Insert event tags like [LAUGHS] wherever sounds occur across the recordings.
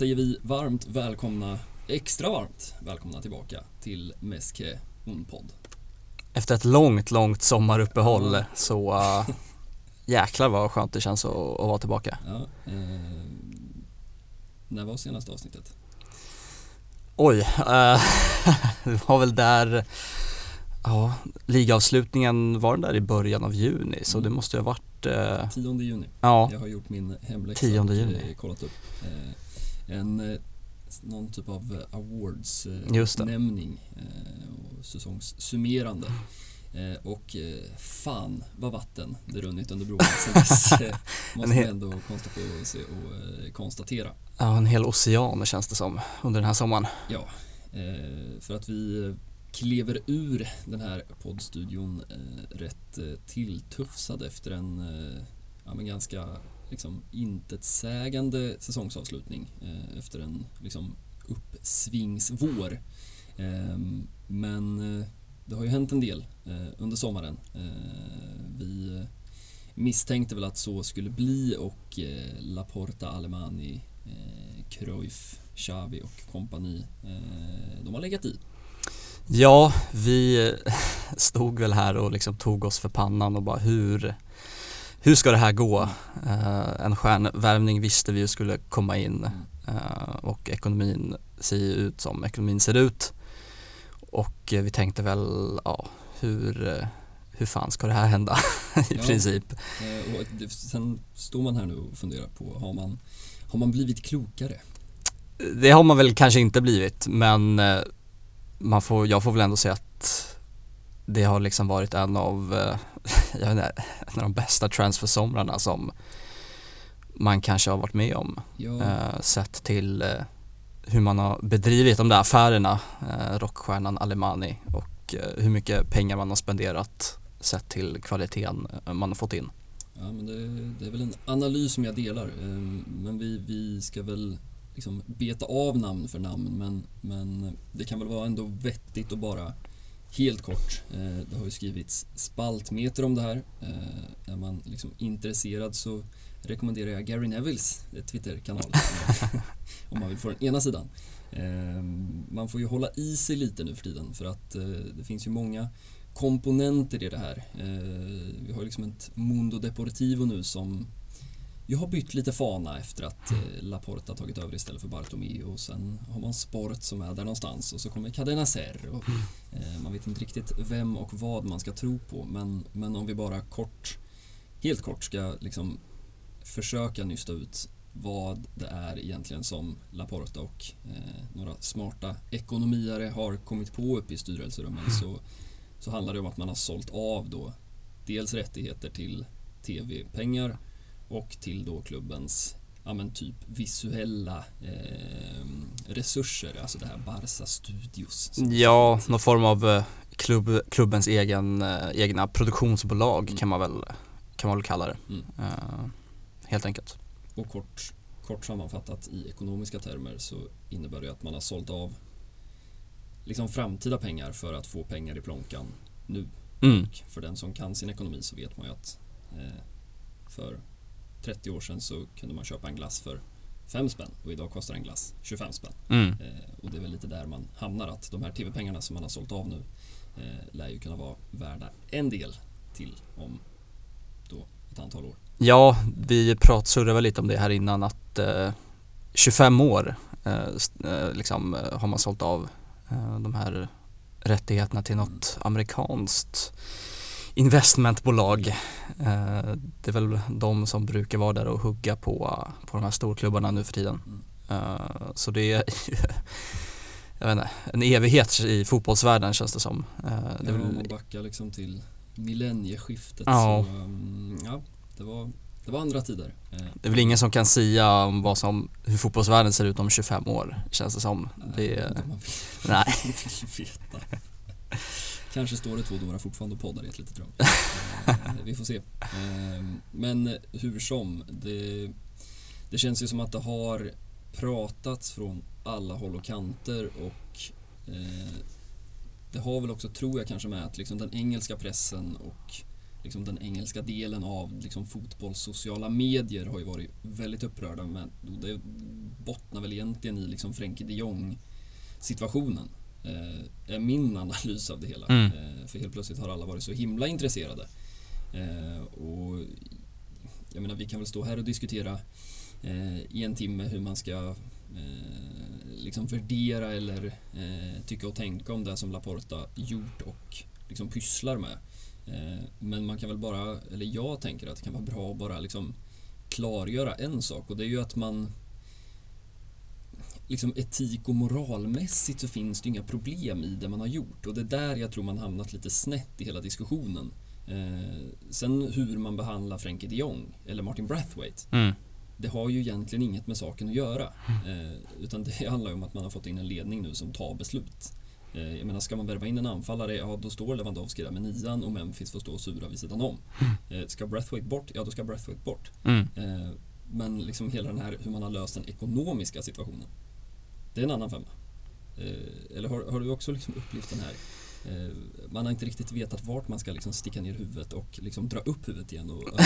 säger vi varmt välkomna, extra varmt välkomna tillbaka till Meske Unpodd. Efter ett långt, långt sommaruppehåll så uh, [LAUGHS] jäklar vad skönt det känns att, att vara tillbaka. Ja, eh, när var senaste avsnittet? Oj, uh, [LAUGHS] det var väl där, ja, ligavslutningen var den där i början av juni så Mm. det måste ju ha varit uh, 10 juni. Ja, Jag har gjort min hemläxa 10 och juni. eh, kollat upp eh, en, eh, någon typ av eh, awards eh, och säsongssummerande. Och fan vad vatten det runnit under broarna sen dess. [LAUGHS] Måste man ändå konstatera. ja, en hel ocean känns det som under den här sommaren. Ja, för att vi klever ur den här poddstudion rätt tilltufsad efter en ja, men ganska liksom, intetsägande säsongsavslutning eh, efter en liksom, uppsvingsvår. Eh, men eh, det har ju hänt en del eh, under sommaren. Eh, vi misstänkte väl att så skulle bli och eh, Laporta, Alemani, eh, Cruyff, Xavi och kompani, eh, de har legat i. Ja, vi eh, [LAUGHS] stod väl här och liksom tog oss för pannan och bara hur, hur ska det här gå? Eh, en stjärnvärvning visste vi skulle komma in eh, och ekonomin ser ut som ekonomin ser ut. Och eh, vi tänkte väl, ja, hur, hur fan ska det här hända [LAUGHS] i Ja. princip? Och sen står man här nu och funderar på, har man, har man blivit klokare? Det har man väl kanske inte blivit men man får, jag får väl ändå säga att det har liksom varit en av, jag vet inte, en av de bästa transfersomrarna som man kanske har varit med om. Ja, Eh, sett till eh, hur man har bedrivit de där affärerna, eh, rockstjärnan Alemani och hur mycket pengar man har spenderat sett till kvaliteten man har fått in. ja men det, det är väl en analys som jag delar. Men vi, vi ska väl liksom beta av namn för namn men, men det kan väl vara ändå vettigt att bara helt kort, eh, det har ju skrivits spaltmeter om det här. Eh, är man liksom intresserad så rekommenderar jag Gary Nevilles eh, Twitterkanal [LAUGHS] om man vill få den ena sidan. Man får ju hålla i sig lite nu för tiden för att det finns ju många komponenter i det här. Vi har liksom ett Mundo Deportivo nu som ju har bytt lite fana efter att eh, Laporta tagit över istället för Bartomeu och sen har man Sport som är där någonstans och så kommer Cadena Ser och eh, man vet inte riktigt vem och vad man ska tro på men, men om vi bara kort, helt kort ska liksom försöka nysta ut vad det är egentligen som Laporta och eh, några smarta ekonomiare har kommit på uppe i styrelserummen så, så handlar det om att man har sålt av då dels rättigheter till tv-pengar och till då klubbens ja men typ visuella eh, resurser, alltså det här Barca Studios. Ja, någon form av eh, klubb, klubbens egen, eh, egna produktionsbolag Mm. kan man väl kan man väl kalla det. Mm. Eh, helt enkelt. Och kort, kort sammanfattat i ekonomiska termer så innebär det att man har sålt av liksom framtida pengar för att få pengar i plånkan nu. Mm. Och för den som kan sin ekonomi så vet man ju att eh, för 30 år sedan så kunde man köpa en glass för 5 spänn och idag kostar en glass 25 spänn. Mm. Eh, och det är väl lite där man hamnar att de här tv-pengarna som man har sålt av nu eh, lär ju kunna vara värda en del till om då ett antal år. Ja, vi prat, surrade väl lite om det här innan att eh, 25 år eh, eh, liksom, eh, har man sålt av eh, de här rättigheterna till något amerikanskt investmentbolag. Eh, det är väl de som brukar vara där och hugga på, på de här storklubbarna nu för tiden. Mm. Eh, så det är [LAUGHS] jag vet inte, en evighet i fotbollsvärlden känns det som. Eh, det Ja, om man backar liksom till millennieskiftet Ja. så um, ja, det var, det var andra tider. Det är väl ingen som kan säga om vad som, hur fotbollsvärlden ser ut om 25 år känns det som. Det, eh, om man vill, nej. [LAUGHS] vill veta. Kanske står det två domare fortfarande och poddar i ett litet rum. [LAUGHS] Eh, vi får se. Eh, men hur som, det, det känns ju som att det har pratats från alla håll och kanter och eh, det har väl också, tror jag kanske med att liksom den engelska pressen och liksom den engelska delen av liksom fotbollssociala medier har ju varit väldigt upprörda med. Det bottnar väl egentligen i liksom Frenkie de Jong situationen. Eh, är min analys av det hela. Mm. Eh, för helt plötsligt har alla varit så himla intresserade. Eh, och jag menar, vi kan väl stå här och diskutera i en timme hur man ska liksom värdera eller tycka och tänka om det som Laporta gjort och liksom pysslar med. Men man kan väl bara, eller jag tänker att det kan vara bra att bara liksom klargöra en sak och det är ju att man liksom etik och moralmässigt så finns det inga problem i det man har gjort och det är där jag tror man hamnat lite snett i hela diskussionen. Eh, sen hur man behandlar Frenkie de Jong eller Martin Brathwaite Mm. det har ju egentligen inget med saken att göra. Eh, utan det handlar ju om att man har fått in en ledning nu som tar beslut. Eh, jag menar, ska man värva in en anfallare, ja då står Lewandowski där med nian och Memphis får stå och sura vid sidan om. Eh, ska Brathwaite bort, ja då ska Brathwaite bort. Mm. Eh, men liksom hela den här hur man har löst den ekonomiska situationen. Det är en annan femma. Eh, eller har, har du också liksom upplevt den här eh, man har inte riktigt vetat vart man ska liksom sticka ner huvudet och liksom dra upp huvudet igen och [LAUGHS]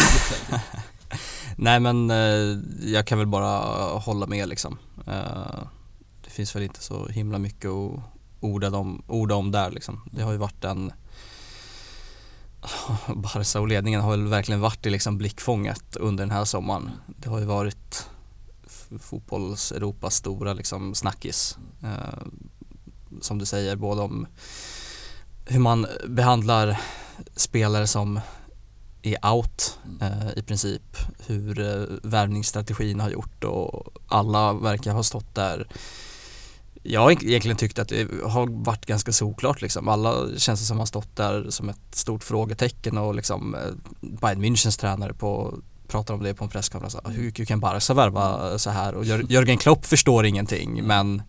Nej men eh, jag kan väl bara hålla med liksom. Eh, det finns väl inte så himla mycket att orda om, orda om där liksom. Det har ju varit en [LAUGHS] Barca och ledningen har väl verkligen varit i liksom blickfånget under den här sommaren. Det har ju varit fotbolls-Europas stora liksom snackis. Eh, som du säger, både om hur man behandlar spelare som är out eh, i princip. Hur eh, värvningsstrategin har gjort och alla verkar ha stått där. Jag har egentligen tyckt att det har varit ganska solklart liksom. Alla känns det som har stått där som ett stort frågetecken och liksom eh, Bayern Münchens tränare på pratar om det på en presskonferens. Hur, hur kan Barca värva så här? Och Jör- Jörgen Klopp förstår ingenting men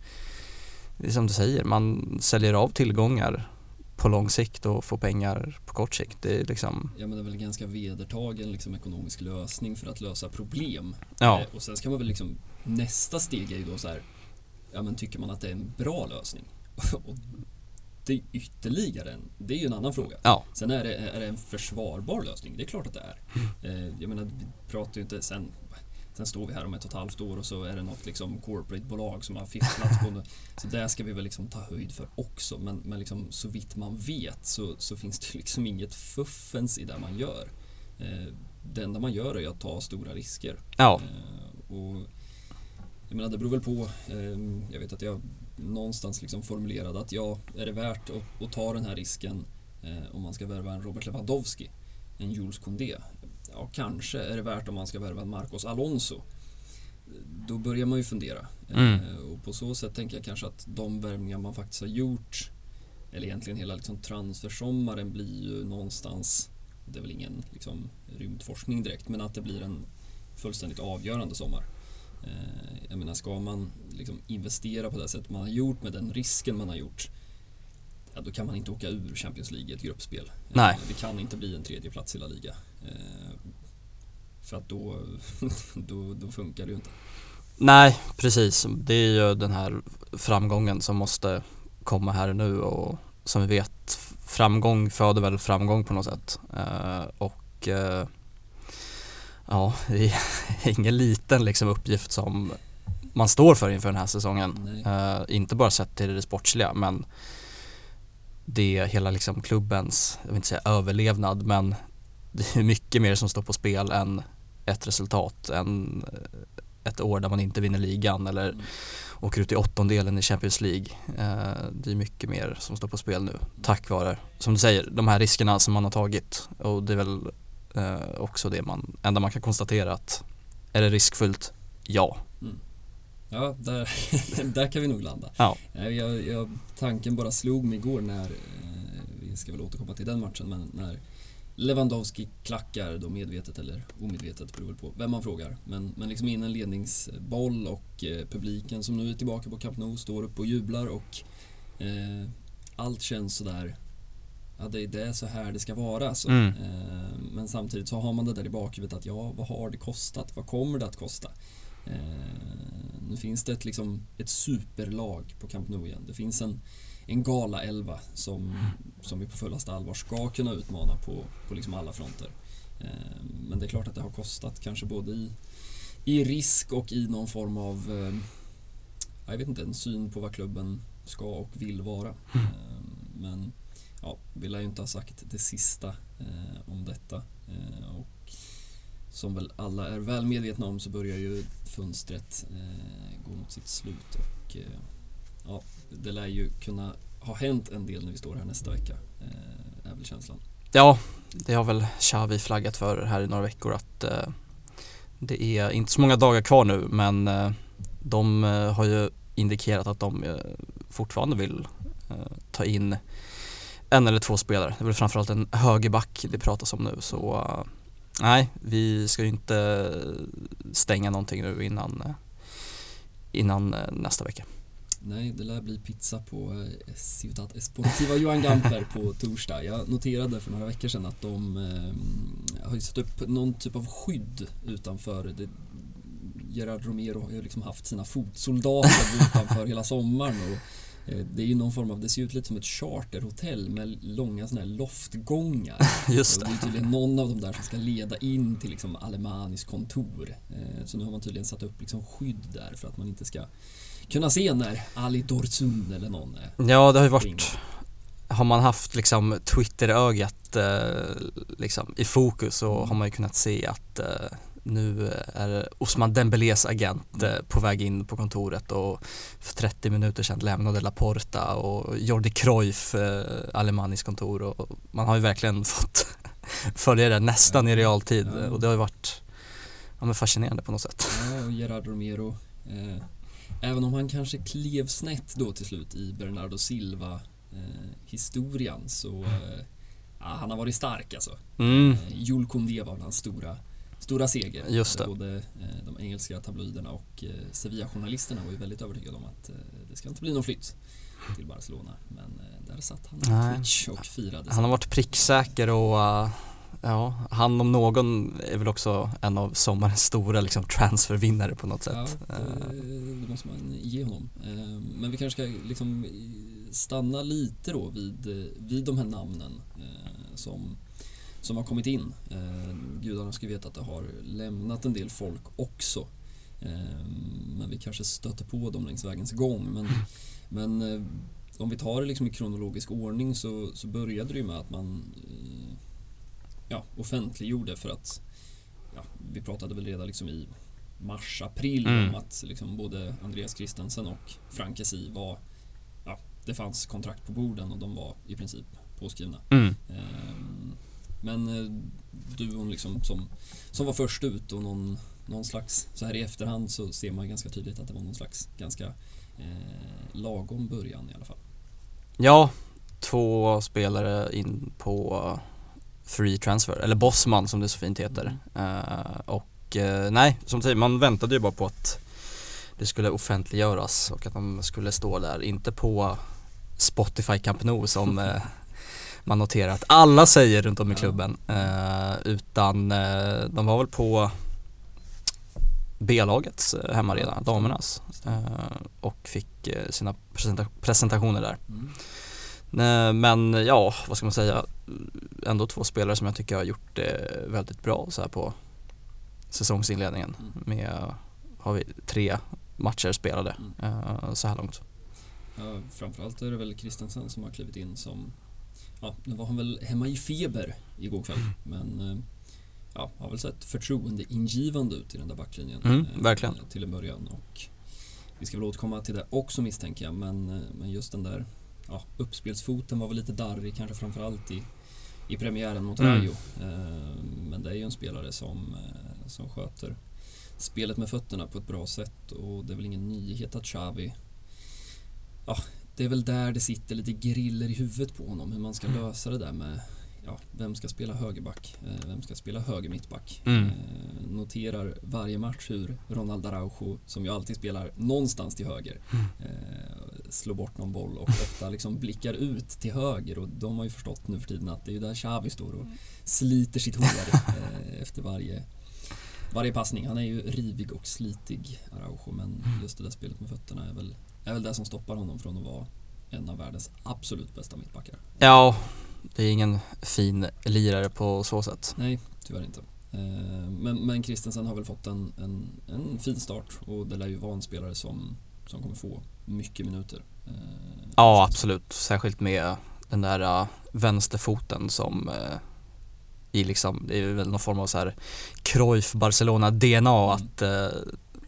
det är som du säger, man säljer av tillgångar på lång sikt och får pengar på kort sikt. Det är liksom, Ja men det är väl en ganska vedertagen liksom, ekonomisk lösning för att lösa problem. ja, Eh, och sen ska man väl liksom, nästa steg är ju då så här, ja men tycker man att det är en bra lösning? [LAUGHS] och det är ytterligare en, det är ju en annan fråga. ja, Sen är det, är det en försvarbar lösning, det är klart att det är. Eh, jag menar, vi pratar ju inte sen Sen står vi här om ett och ett halvt år och så är det något liksom corporate-bolag som har fifflat på något. Så det ska vi väl liksom ta höjd för också. Men, men liksom, så vitt man vet så, så finns det liksom inget fuffens i det man gör. Eh, det enda man gör är att ta stora risker. ja, Eh, och jag menar, det beror väl på. Eh, jag vet att jag någonstans liksom formulerade att ja, är det värt att, att ta den här risken eh, om man ska värva en Robert Lewandowski, en Jules Koundé? Ja, kanske är det värt om man ska värva en Marcos Alonso. Då börjar man ju fundera. Mm. Eh, och på så sätt tänker jag kanske att de värvningar man faktiskt har gjort, eller egentligen hela liksom transfersommaren blir ju någonstans, det är väl ingen liksom, rymdforskning direkt, men att det blir en fullständigt avgörande sommar. Eh, jag menar, ska man liksom investera på det sätt man har gjort med den risken man har gjort, ja, då kan man inte åka ur Champions League i ett gruppspel. Eh, Nej. Det kan inte bli en tredje plats i La Liga. Eh, för att då, [LAUGHS] då, då funkar det ju inte. nej precis. Det är ju den här framgången som måste komma här nu och som vi vet framgång föder väl framgång på något sätt. Eh, och eh, ja, det är [LAUGHS] ingen liten liksom uppgift som man står för inför den här säsongen. Eh, inte bara sett till det sportsliga men det är hela liksom klubbens, jag vill inte säga överlevnad men det är mycket mer som står på spel än ett resultat, än eh, ett år där man inte vinner ligan eller Mm. åker ut i åttondelen i Champions League. Eh, det är mycket mer som står på spel nu tack vare, som du säger, de här riskerna som man har tagit och det är väl eh, också det man, enda man kan konstatera att är det riskfullt? Ja. Ja, där, [LAUGHS] där kan vi nog landa. Ja. Jag, jag, tanken bara slog mig igår när, eh, vi ska väl återkomma till den matchen, men när Lewandowski klackar då medvetet eller omedvetet beror på vem man frågar. Men, men liksom in en ledningsboll och eh, publiken som nu är tillbaka på Camp Nou står upp och jublar och eh, allt känns sådär Ja, det är det så här det ska vara alltså. Mm. Eh, men samtidigt så har man det där i bakhuvudet att ja, vad har det kostat? Vad kommer det att kosta? Eh, nu finns det ett, liksom, ett superlag på Camp Nou igen. Det finns en, en gala-elva som, som vi på fullaste allvar ska kunna utmana på, på liksom alla fronter. Eh, men det är klart att det har kostat kanske både i, i risk och i någon form av eh, jag vet inte, en syn på vad klubben ska och vill vara. Mm. Men ja, vi lär ju inte ha sagt det sista eh, om detta. Eh, och som väl alla är väl medvetna om så börjar ju fönstret eh, gå mot sitt slut och eh, ja, det lär ju kunna ha hänt en del när vi står här nästa vecka, eh, är väl känslan. Ja, det har väl Xavi flaggat för här i några veckor att eh, det är inte så många dagar kvar nu men eh, de eh, har ju indikerat att de eh, fortfarande vill eh, ta in en eller två spelare. Det är väl framförallt en högerback det pratas om nu så uh, nej, vi ska ju inte stänga någonting nu innan, uh, innan uh, nästa vecka. Nej, det lär bli pizza på Ciudad Esportiva Johan Gamper på [LAUGHS] torsdag. Jag noterade för några veckor sedan att de eh, har satt upp någon typ av skydd utanför. Det, Gerard Romero har ju liksom haft sina fotsoldater [LAUGHS] utanför hela sommaren. Och Eh, det är ju någon form av, det ser ut lite som ett charterhotell med långa sådana här loftgångar. [LAUGHS] Just det. Och det är tydligen någon av dem där som ska leda in till liksom Alemanis kontor. Eh, så nu har man tydligen satt upp liksom skydd där för att man inte ska kunna se när Ali Dorsun eller någon är Ja, det har ju varit har man haft liksom Twitter-ögat eh, liksom, i fokus så mm. har man ju kunnat se att eh, nu är Osman Dembélés agent eh, på väg in på kontoret och för 30 minuter sedan lämnade Laporta och Jordi Cruyff eh, Alemanis kontor och man har ju verkligen [LAUGHS] fått följa det nästan i realtid och det har ju varit ja, men fascinerande på något sätt. Ja, och Gerard Romero eh, Även om han kanske klev snett då till slut i Bernardo Silva eh, historien så eh, han har varit stark alltså. Mm. Eh, Jules Koundé var hans stora stora seger. Just det. Både eh, de engelska tabloiderna och eh, Sevilla-journalisterna var ju väldigt övertygade om att eh, det ska inte bli någon flytt till Barcelona. Men där satt han på Twitch och firade. Han har varit pricksäker och Ja, han om någon är väl också en av sommarens stora liksom, transfervinnare på något sätt. Ja, det, det måste man ge honom. Men vi kanske ska liksom stanna lite då vid, vid de här namnen som som har kommit in. Eh, gudarna ska veta att det har lämnat en del folk också. Eh, men vi kanske stöter på dem längs vägens gång. Men, men eh, om vi tar det liksom i kronologisk ordning så, så började det ju med att man eh, ja, offentliggjorde för att ja, vi pratade väl redan liksom i mars, april mm. om att liksom både Andreas Christensen och Frank Esi var ja, det fanns kontrakt på borden och de var i princip påskrivna. Mm. Ehm, men eh, duon liksom som, som var först ut och någon, någon slags, så här i efterhand så ser man ganska tydligt att det var någon slags ganska eh, lagom början i alla fall. Ja, två spelare in på free transfer, eller Bossman som det så fint heter. Mm. Uh, och uh, nej, som säger, man väntade ju bara på att det skulle offentliggöras och att de skulle stå där, inte på Spotify Camp Nou som [LAUGHS] man noterar att alla säger runt om i klubben. Eh, utan eh, de var väl på B-lagets eh, hemmaarena, damernas. Och fick sina presenta presentationer där. Mm. Men ja, vad ska man säga, ändå två spelare som jag tycker har gjort det väldigt bra så här på säsongsinledningen. Mm. Med, har vi tre matcher spelade mm. så här långt. Ja, framförallt är det väl Kristensen som har klivit in som ja, nu var han väl hemma i feber igår kväll. Mm. Men eh, ja, har väl sett förtroendeingivande ut i den där backlinjen. Mm, eh, verkligen. Till en början. Och vi ska väl återkomma till det också misstänker jag. Men, eh, men just den där ja, uppspelsfoten var väl lite darrig kanske framförallt i, i premiären mot mm. Rayo. Men det är ju en spelare som, som sköter spelet med fötterna på ett bra sätt och det är väl ingen nyhet att Xavi ja, det är väl där det sitter lite griller i huvudet på honom hur man ska mm. lösa det där med ja, vem ska spela högerback, eh, vem ska spela höger mittback. Mm. Eh, noterar varje match hur Ronald Araujo, som ju alltid spelar någonstans till höger, mm. eh, slår bort någon boll och ofta liksom blickar ut till höger och de har ju förstått nu för tiden att det är ju där Xavi står och sliter sitt hår [LAUGHS] efter varje varje passning. Han är ju rivig och slitig, Araujo, men just det där spelet med fötterna är väl, är väl det som stoppar honom från att vara en av världens absolut bästa mittbackar. Ja, det är ingen fin lirare på så sätt. Nej, tyvärr inte. Eh, men, men Christensen har väl fått en, en, en fin start och det lär ju vara en spelare som, som kommer få mycket minuter. Eh, Ja, absolut. Särskilt med den där uh, vänsterfoten som i liksom, det är väl någon form av så här Cruyff Barcelona DNA Mm. att uh,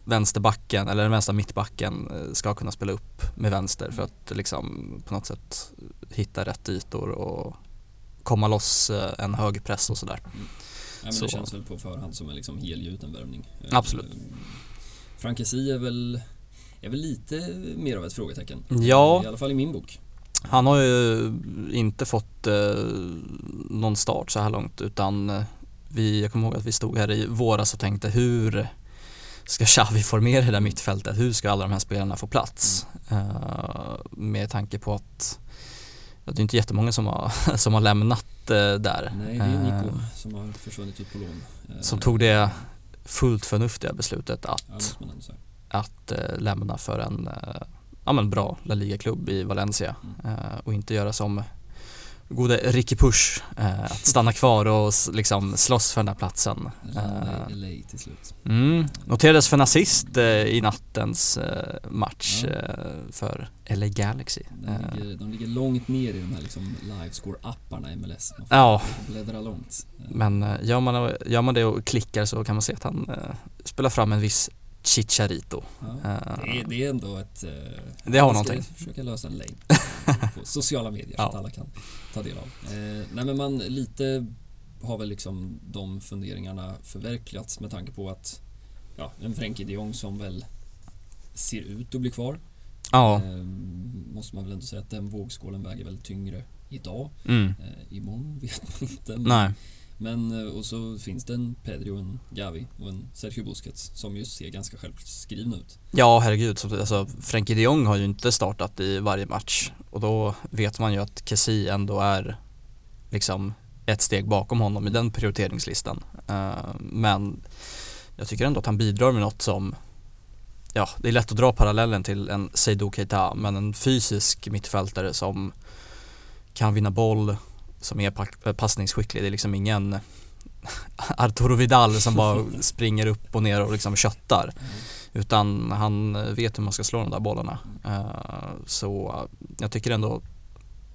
vänsterbacken eller den vänstra mittbacken uh, ska kunna spela upp med vänster för att liksom på något sätt hitta rätt ytor och komma loss uh, en hög press och sådär. Nej, men Så- det känns väl på förhand som en liksom helgjuten värvning. Eh, Absolut. Frankesi är väl, är väl lite mer av ett frågetecken. Ja. I alla fall i min bok. Han har ju inte fått eh, någon start så här långt utan eh, vi, jag kommer ihåg att vi stod här i våras och tänkte hur ska Xavi formera det där mittfältet? Hur ska alla de här spelarna få plats? Eh, med tanke på att ja, det är inte jättemånga som har, [LAUGHS] som har lämnat eh, där. Nej, det är Nico som har försvunnit ut på lån. Som tog det fullt förnuftiga beslutet Ja, att, säga. att eh, lämna för en eh, ja, men bra La Liga-klubb i Valencia Mm. och inte göra som gode Ricky Push, eh, att stanna kvar och liksom slåss för den här platsen. Eh, LA till slut. mm. Noterades för en assist eh, i nattens eh, match Ja. eh, för LA Galaxy. De Eh, ligger, de ligger långt ner i de här liksom livescore-apparna i MLS. Man får Ja. bläddra långt. Eh, Men eh, gör man, gör man det och klickar så kan man se att han eh, spelar fram en viss Chicharito. Ja. Eh, Det, är, det är ändå ett... eh, Det har någonting. försöka lösa en lane på sociala medier så Ja. att alla kan ta del av. Eh, nej men man lite har väl liksom de funderingarna förverkligats med tanke på att ja, en Frenkie de Jong som väl ser ut att bli kvar. Ja, Eh, måste man väl ändå säga att den vågskålen väger väl tyngre idag. mm. Eh, imorgon vet man inte. Nej men eh, och så finns det en Pedri och en Gavi och en Sergio Busquets som ju ser ganska självskrivna ut. Ja, herregud. Alltså, Frenkie de Jong har ju inte startat i varje match och då vet man ju att Kessie ändå är liksom ett steg bakom honom i den prioriteringslistan. Eh, men jag tycker ändå att han bidrar med något som Ja, det är lätt att dra parallellen till en Seydou Keita men en fysisk mittfältare som kan vinna boll, som är pa- passningsskicklig. Det är liksom ingen [LAUGHS] Arturo Vidal som bara springer upp och ner och liksom köttar. Utan han vet hur man ska slå de där bollarna. Eh, så jag tycker ändå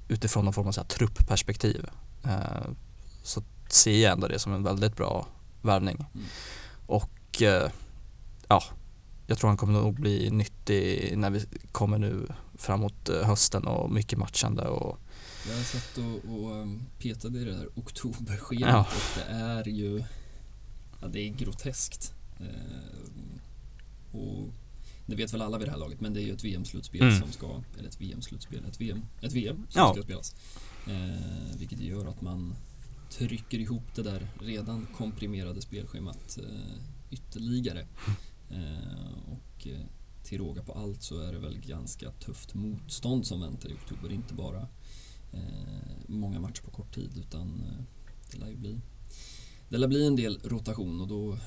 utifrån någon form av så här truppperspektiv eh, så ser jag ändå det som en väldigt bra värvning. Mm. Och eh, ja, jag tror han kommer nog bli nyttig när vi kommer nu framåt eh, hösten och mycket matchande och Jag har sett och, och um, petade i det där oktoberschemat Ja. och det är ju ja, det är groteskt. Eh, och det vet väl alla vid det här laget men det är ju ett VM-slutspel Mm. som ska, eller ett VM-slutspel, ett VM, ett VM som Ja. ska spelas. Eh, vilket gör att man trycker ihop det där redan komprimerade spelschemat eh, ytterligare. Eh, och eh, till råga på allt så är det väl ganska tufft motstånd som väntar i oktober, inte bara många matcher på kort tid utan eh, det lär ju bli det lär bli en del rotation och då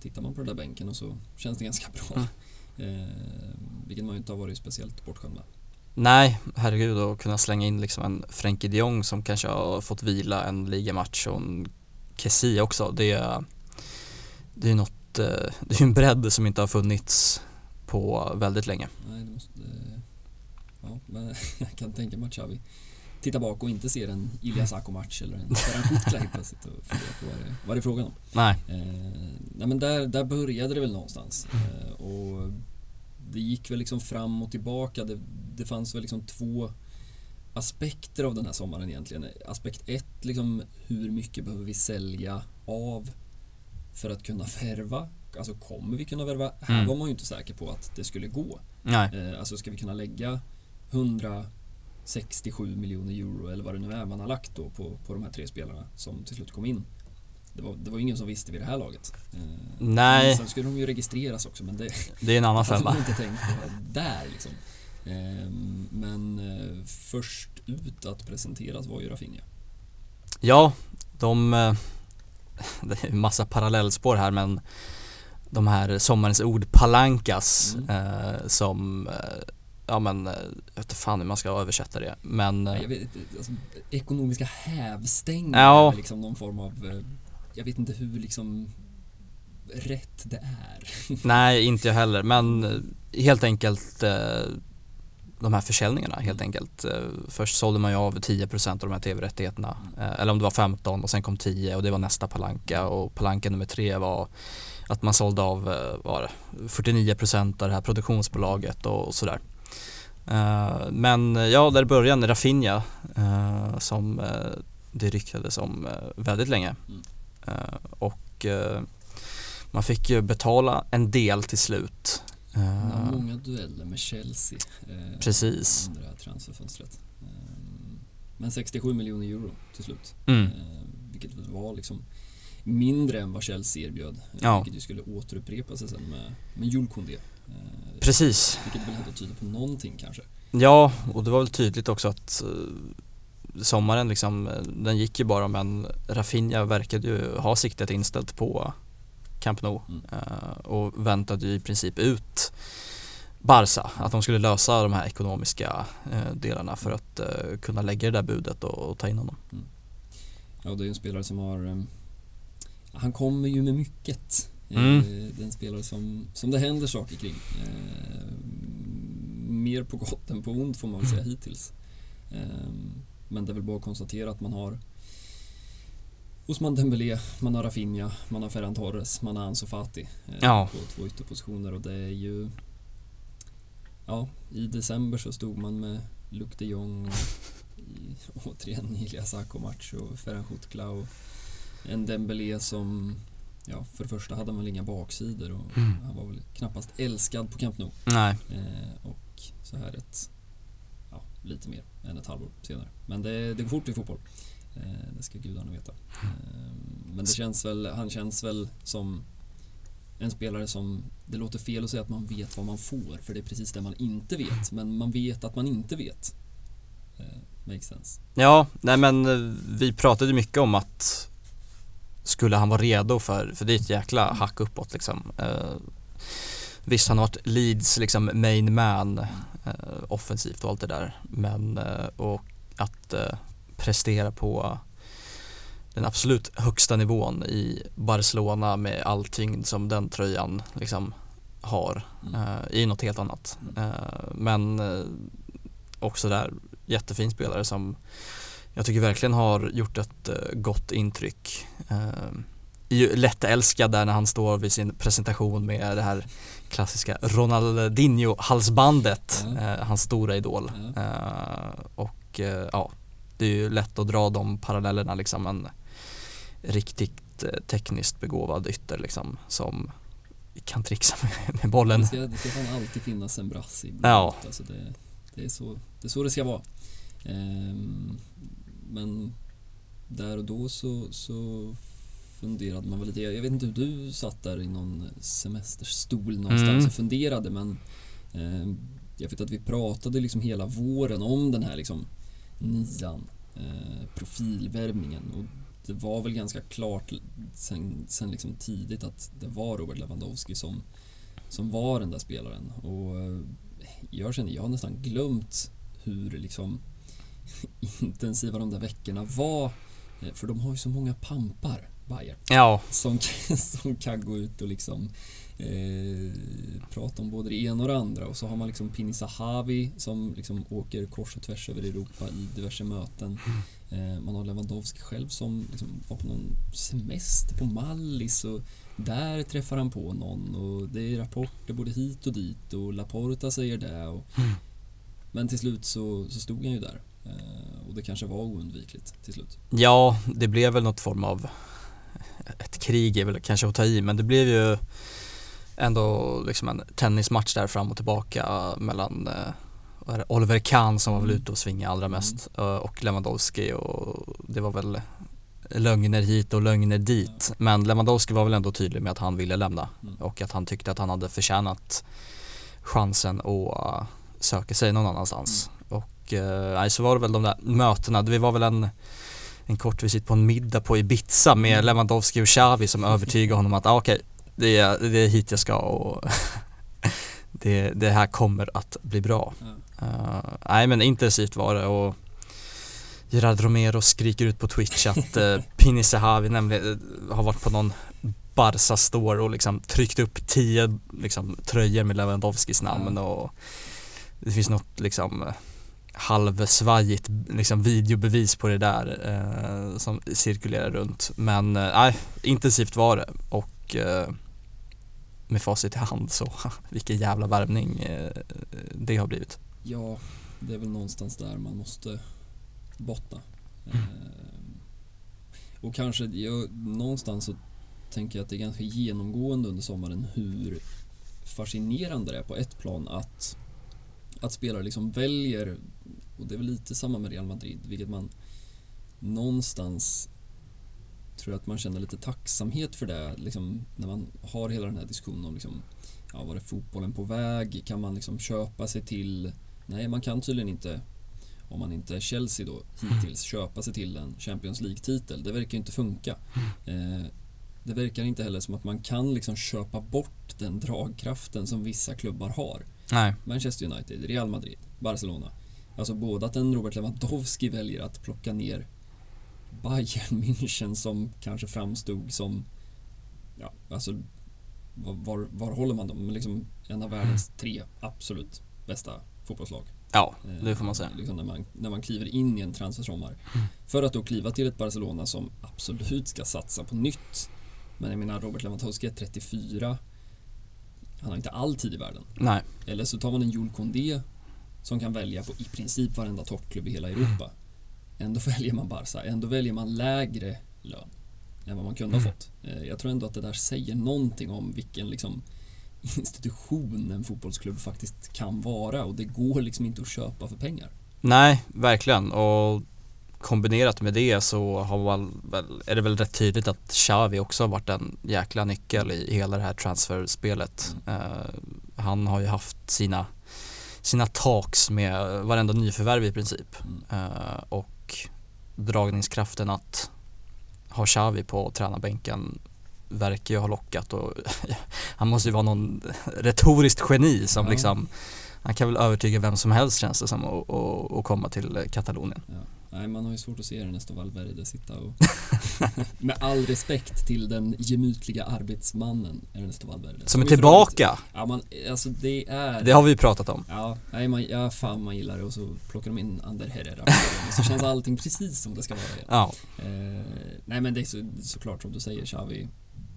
tittar man på den där bänken och så känns det ganska bra. Eh, vilket man ju inte har varit speciellt bortskämd med. Nej, herregud att kunna slänga in liksom en Frenkie de Jong som kanske har fått vila en ligamatch och en Kessie också. Det är, det är något, eh, [LAUGHS] det är en bredd som inte har funnits på väldigt länge. Nej, det måste... Ja, men [LAUGHS] jag kan tänka mig att Xavi tittar bak och inte ser en Ilya Sako-match eller en Ferran Kutka helt plötsligt och funderar på vad det, vad det är frågan om. Nej, Eh, nej men där, där började det väl någonstans. Eh, och det gick väl liksom fram och tillbaka. Det, det fanns väl liksom två aspekter av den här sommaren egentligen. Aspekt ett, liksom hur mycket behöver vi sälja av för att kunna värva? Alltså kommer vi kunna värva? Här Mm. var man ju inte säker på att det skulle gå. nej, Eh, alltså ska vi kunna lägga 167 miljoner euro eller vad det nu är man har lagt då på, på de här tre spelarna som till slut kom in. Det var, det var ingen som visste vid det här laget. Eh, Nej. Sen skulle de ju registreras också men det det är en annan [LAUGHS] femma. inte tänkt på där liksom. Eh, men eh, först ut att presenteras var ju Rafinha. Ja, de, eh, [LAUGHS] det är en massa parallellspår här men de här sommarens ord palankas Mm. som, ja men, eh, jag vet fan hur man ska översätta det men eh, Jag vet, alltså, ekonomiska hävstänger Ja. är liksom någon form av, eh, jag vet inte hur liksom rätt det är. [LAUGHS] nej inte jag heller men helt enkelt de här försäljningarna helt enkelt. Eh, Först sålde man ju av 10% av de här tv-rättigheterna eh, eller om det var 15 och sen kom 10 och det var nästa palanka och palanka nummer tre var att man sålde av var det, 49% av det här produktionsbolaget och sådär. Eh, Men eh, ja, där började Rafinha eh, som det ryktades om väldigt länge. Mm. Och man fick ju betala en del till slut. Många dueller med Chelsea. Precis. Här transferfönstret. Men 67 miljoner euro till slut. Mm. Vilket var liksom mindre än vad Chelsea erbjöd. Ja. Vilket ju skulle återupprepa sig sen med, med Jules Koundé. Precis. Vilket väl ändå tyder på någonting kanske. Ja, och det var väl tydligt också att eh, sommaren liksom, eh, den gick ju bara men Rafinha verkade ju ha siktet inställt på Camp Nou Mm. eh, och väntade ju i princip ut Barca, att de skulle lösa de här ekonomiska delarna för att eh, kunna lägga det där budet och, ta in honom. Ja, det är en spelare som har... Han kommer ju med mycket. Eh, Mm. Det är en spelare som, som det händer saker kring. Eh, Mer på gott än på ont får man väl säga hittills. Eh, Men det är väl bara att konstatera att man har Osman Dembélé, man har Rafinha, man har Ferran Torres, man har Ansu Fati eh, Ja. på två ytterpositioner och det är ju Ja, i december så stod man med Luc de Jong och i, [LAUGHS] återigen Ilias Akomac och Ferhan Kutkla och en Dembélé som Ja, för det första hade han väl inga baksidor och Mm. han var väl knappast älskad på Camp Nou. Nej, Eh, och så här ett, ja, lite mer än ett halvår senare. Men det, det går fort i fotboll. Eh, det ska gudarna veta. Eh, men det känns väl, han känns väl som en spelare som, det låter fel att säga att man vet vad man får, för det är precis det man inte vet. Men man vet att man inte vet. Eh, makes sense. Ja, nej men eh, vi pratade mycket om att skulle han vara redo för, för det är ett jäkla hack uppåt liksom. Eh, visst, han har varit Leeds liksom main man eh, offensivt och allt det där. Men eh, och att eh, prestera på den absolut högsta nivån i Barcelona med all tyngd som den tröjan liksom har Mm. eh, i något helt annat. Eh, men eh, också där jättefin spelare som jag tycker verkligen har gjort ett eh, gott intryck. Eh, är ju lättälskad där när han står vid sin presentation med det här klassiska Ronaldinho-halsbandet, eh, hans stora idol. Eh, och eh, ja, det är ju lätt att dra de parallellerna liksom en riktigt tekniskt begåvad ytter liksom som kan trixa med, med bollen. Det ska, det ska fan alltid finnas en brasse i blodet. Ja. Alltså det, det, är så, det är så det ska vara. Ehm, men där och då så, så funderade man väl lite. Jag vet inte hur du satt där i någon semesterstol någonstans Mm. och funderade men ehm, jag vet att vi pratade liksom hela våren om den här liksom nian, eh, profilvärvningen och det var väl ganska klart sen, sen liksom tidigt att det var Robert Lewandowski som, som var den där spelaren och eh, jag känner, jag har nästan glömt hur liksom [LAUGHS] intensiva de där veckorna var eh, för de har ju så många pampar, Bayern Ja, som, [LAUGHS] som kan gå ut och liksom eh, prata om både det ena och det andra. Och så har man liksom Pini Zahavi som liksom åker kors och tvärs över Europa i diverse möten. Eh, man har Lewandowski själv som liksom var på någon semester på Mallis och där träffar han på någon. Och det är rapporter både hit och dit och Laporta säger det och men till slut så, så stod han ju där. eh, och det kanske var oundvikligt till slut. Ja, det blev väl något form av ett krig är väl kanske att ta i men det blev ju ändå liksom en tennismatch där fram och tillbaka mellan eh, Oliver Kahn som var väl Mm. ute och svinga allra mest eh, och Lewandowski och det var väl lögner hit och lögner dit men Lewandowski var väl ändå tydlig med att han ville lämna Mm. och att han tyckte att han hade förtjänat chansen att söka sig någon annanstans och eh, så var det väl de där mötena, det var väl en en kort visit på en middag på Ibiza med Mm. Lewandowski och Xavi som övertygade honom att ah, okej, det är, det är hit jag ska och [LAUGHS] det, det här kommer att bli bra. Uh, nej men intensivt var det och Gerard Romero skriker ut på Twitch att [LAUGHS] uh, Pini Sahavi nämligen uh, har varit på någon Barca store och liksom tryckt upp tio liksom, tröjor med Lewandowskis namn och det finns något liksom halvsvajigt liksom, videobevis på det där uh, som cirkulerar runt. Men nej, intensivt var det och med facit i hand så [LAUGHS] vilken jävla värvning det har blivit. Ja, det är väl någonstans där man måste bottna. Mm. Ehm, och kanske, jag, någonstans så tänker jag att det är ganska genomgående under sommaren hur fascinerande det är på ett plan att, att spelare liksom väljer, och det är väl lite samma med Real Madrid, vilket man någonstans tror att man känner lite tacksamhet för det, liksom, när man har hela den här diskussionen om liksom, ja, var är fotbollen på väg? Kan man liksom köpa sig till Nej, man kan tydligen inte om man inte är Chelsea då hittills köpa sig till en Champions League-titel. Det verkar ju inte funka. Eh, det verkar inte heller som att man kan liksom köpa bort den dragkraften som vissa klubbar har. Nej. Manchester United, Real Madrid, Barcelona. Alltså både att en Robert Lewandowski väljer att plocka ner Bayern München som kanske framstod som ja, alltså var, var håller man dem? Liksom en av världens tre absolut bästa fotbollslag. Ja, det får man säga. Eh, liksom när, man, när man kliver in i en transfersommar. Mm. För att då kliva till ett Barcelona som absolut ska satsa på nytt. Men jag menar, Robert Lewandowski är 34. Han har inte all tid i världen. Nej. Eller så tar man en Jules Condé som kan välja på i princip varenda toppklubb i hela Europa. Ändå väljer man Barca. Ändå väljer man lägre lön än vad man kunde ha fått. Eh, jag tror ändå att det där säger någonting om vilken liksom institution en fotbollsklubb faktiskt kan vara och det går liksom inte att köpa för pengar. Nej, verkligen och kombinerat med det så har man väl, är det väl rätt tydligt att Xavi också har varit en jäkla nyckel i hela det här transferspelet. Mm. Uh, han har ju haft sina, sina talks med varenda nyförvärv i princip mm. uh, och dragningskraften att ha Xavi på tränarbänken verkar ju ha lockat och [LAUGHS] han måste ju vara någon retoriskt geni som ja. liksom han kan väl övertyga vem som helst känns det som att komma till Katalonien. Ja. Nej, man har ju svårt att se Ernesto Valverde sitta och [LAUGHS] med all respekt till den gemytliga arbetsmannen Ernesto Valverde. Som är tillbaka! Ja, man, alltså det är... Det har vi ju pratat om. Ja, nej, man, ja fan man gillar det och så plockar de in Ander Herrera så känns [LAUGHS] allting precis som det ska vara igen. Ja. Eh, nej men det är så, såklart som du säger Xavi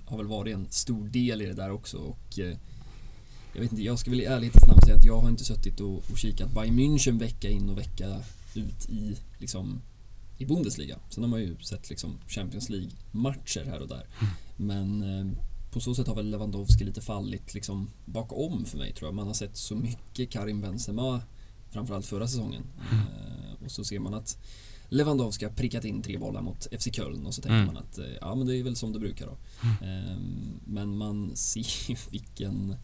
har väl varit en stor del i det där också och eh, jag vet inte, jag ska väl i ärlighetens namn säga att jag har inte suttit och, och kikat Bayern München vecka in och vecka ut i liksom i Bundesliga. Sen har man ju sett liksom Champions League-matcher här och där. Men eh, på så sätt har väl Lewandowski lite fallit liksom bakom för mig tror jag. Man har sett så mycket Karim Benzema framförallt förra säsongen. Eh, och så ser man att Lewandowski har prickat in tre bollar mot FC Köln och så tänker mm. man att eh, ja men det är väl som det brukar då. Mm. Ehm, men man ser vilken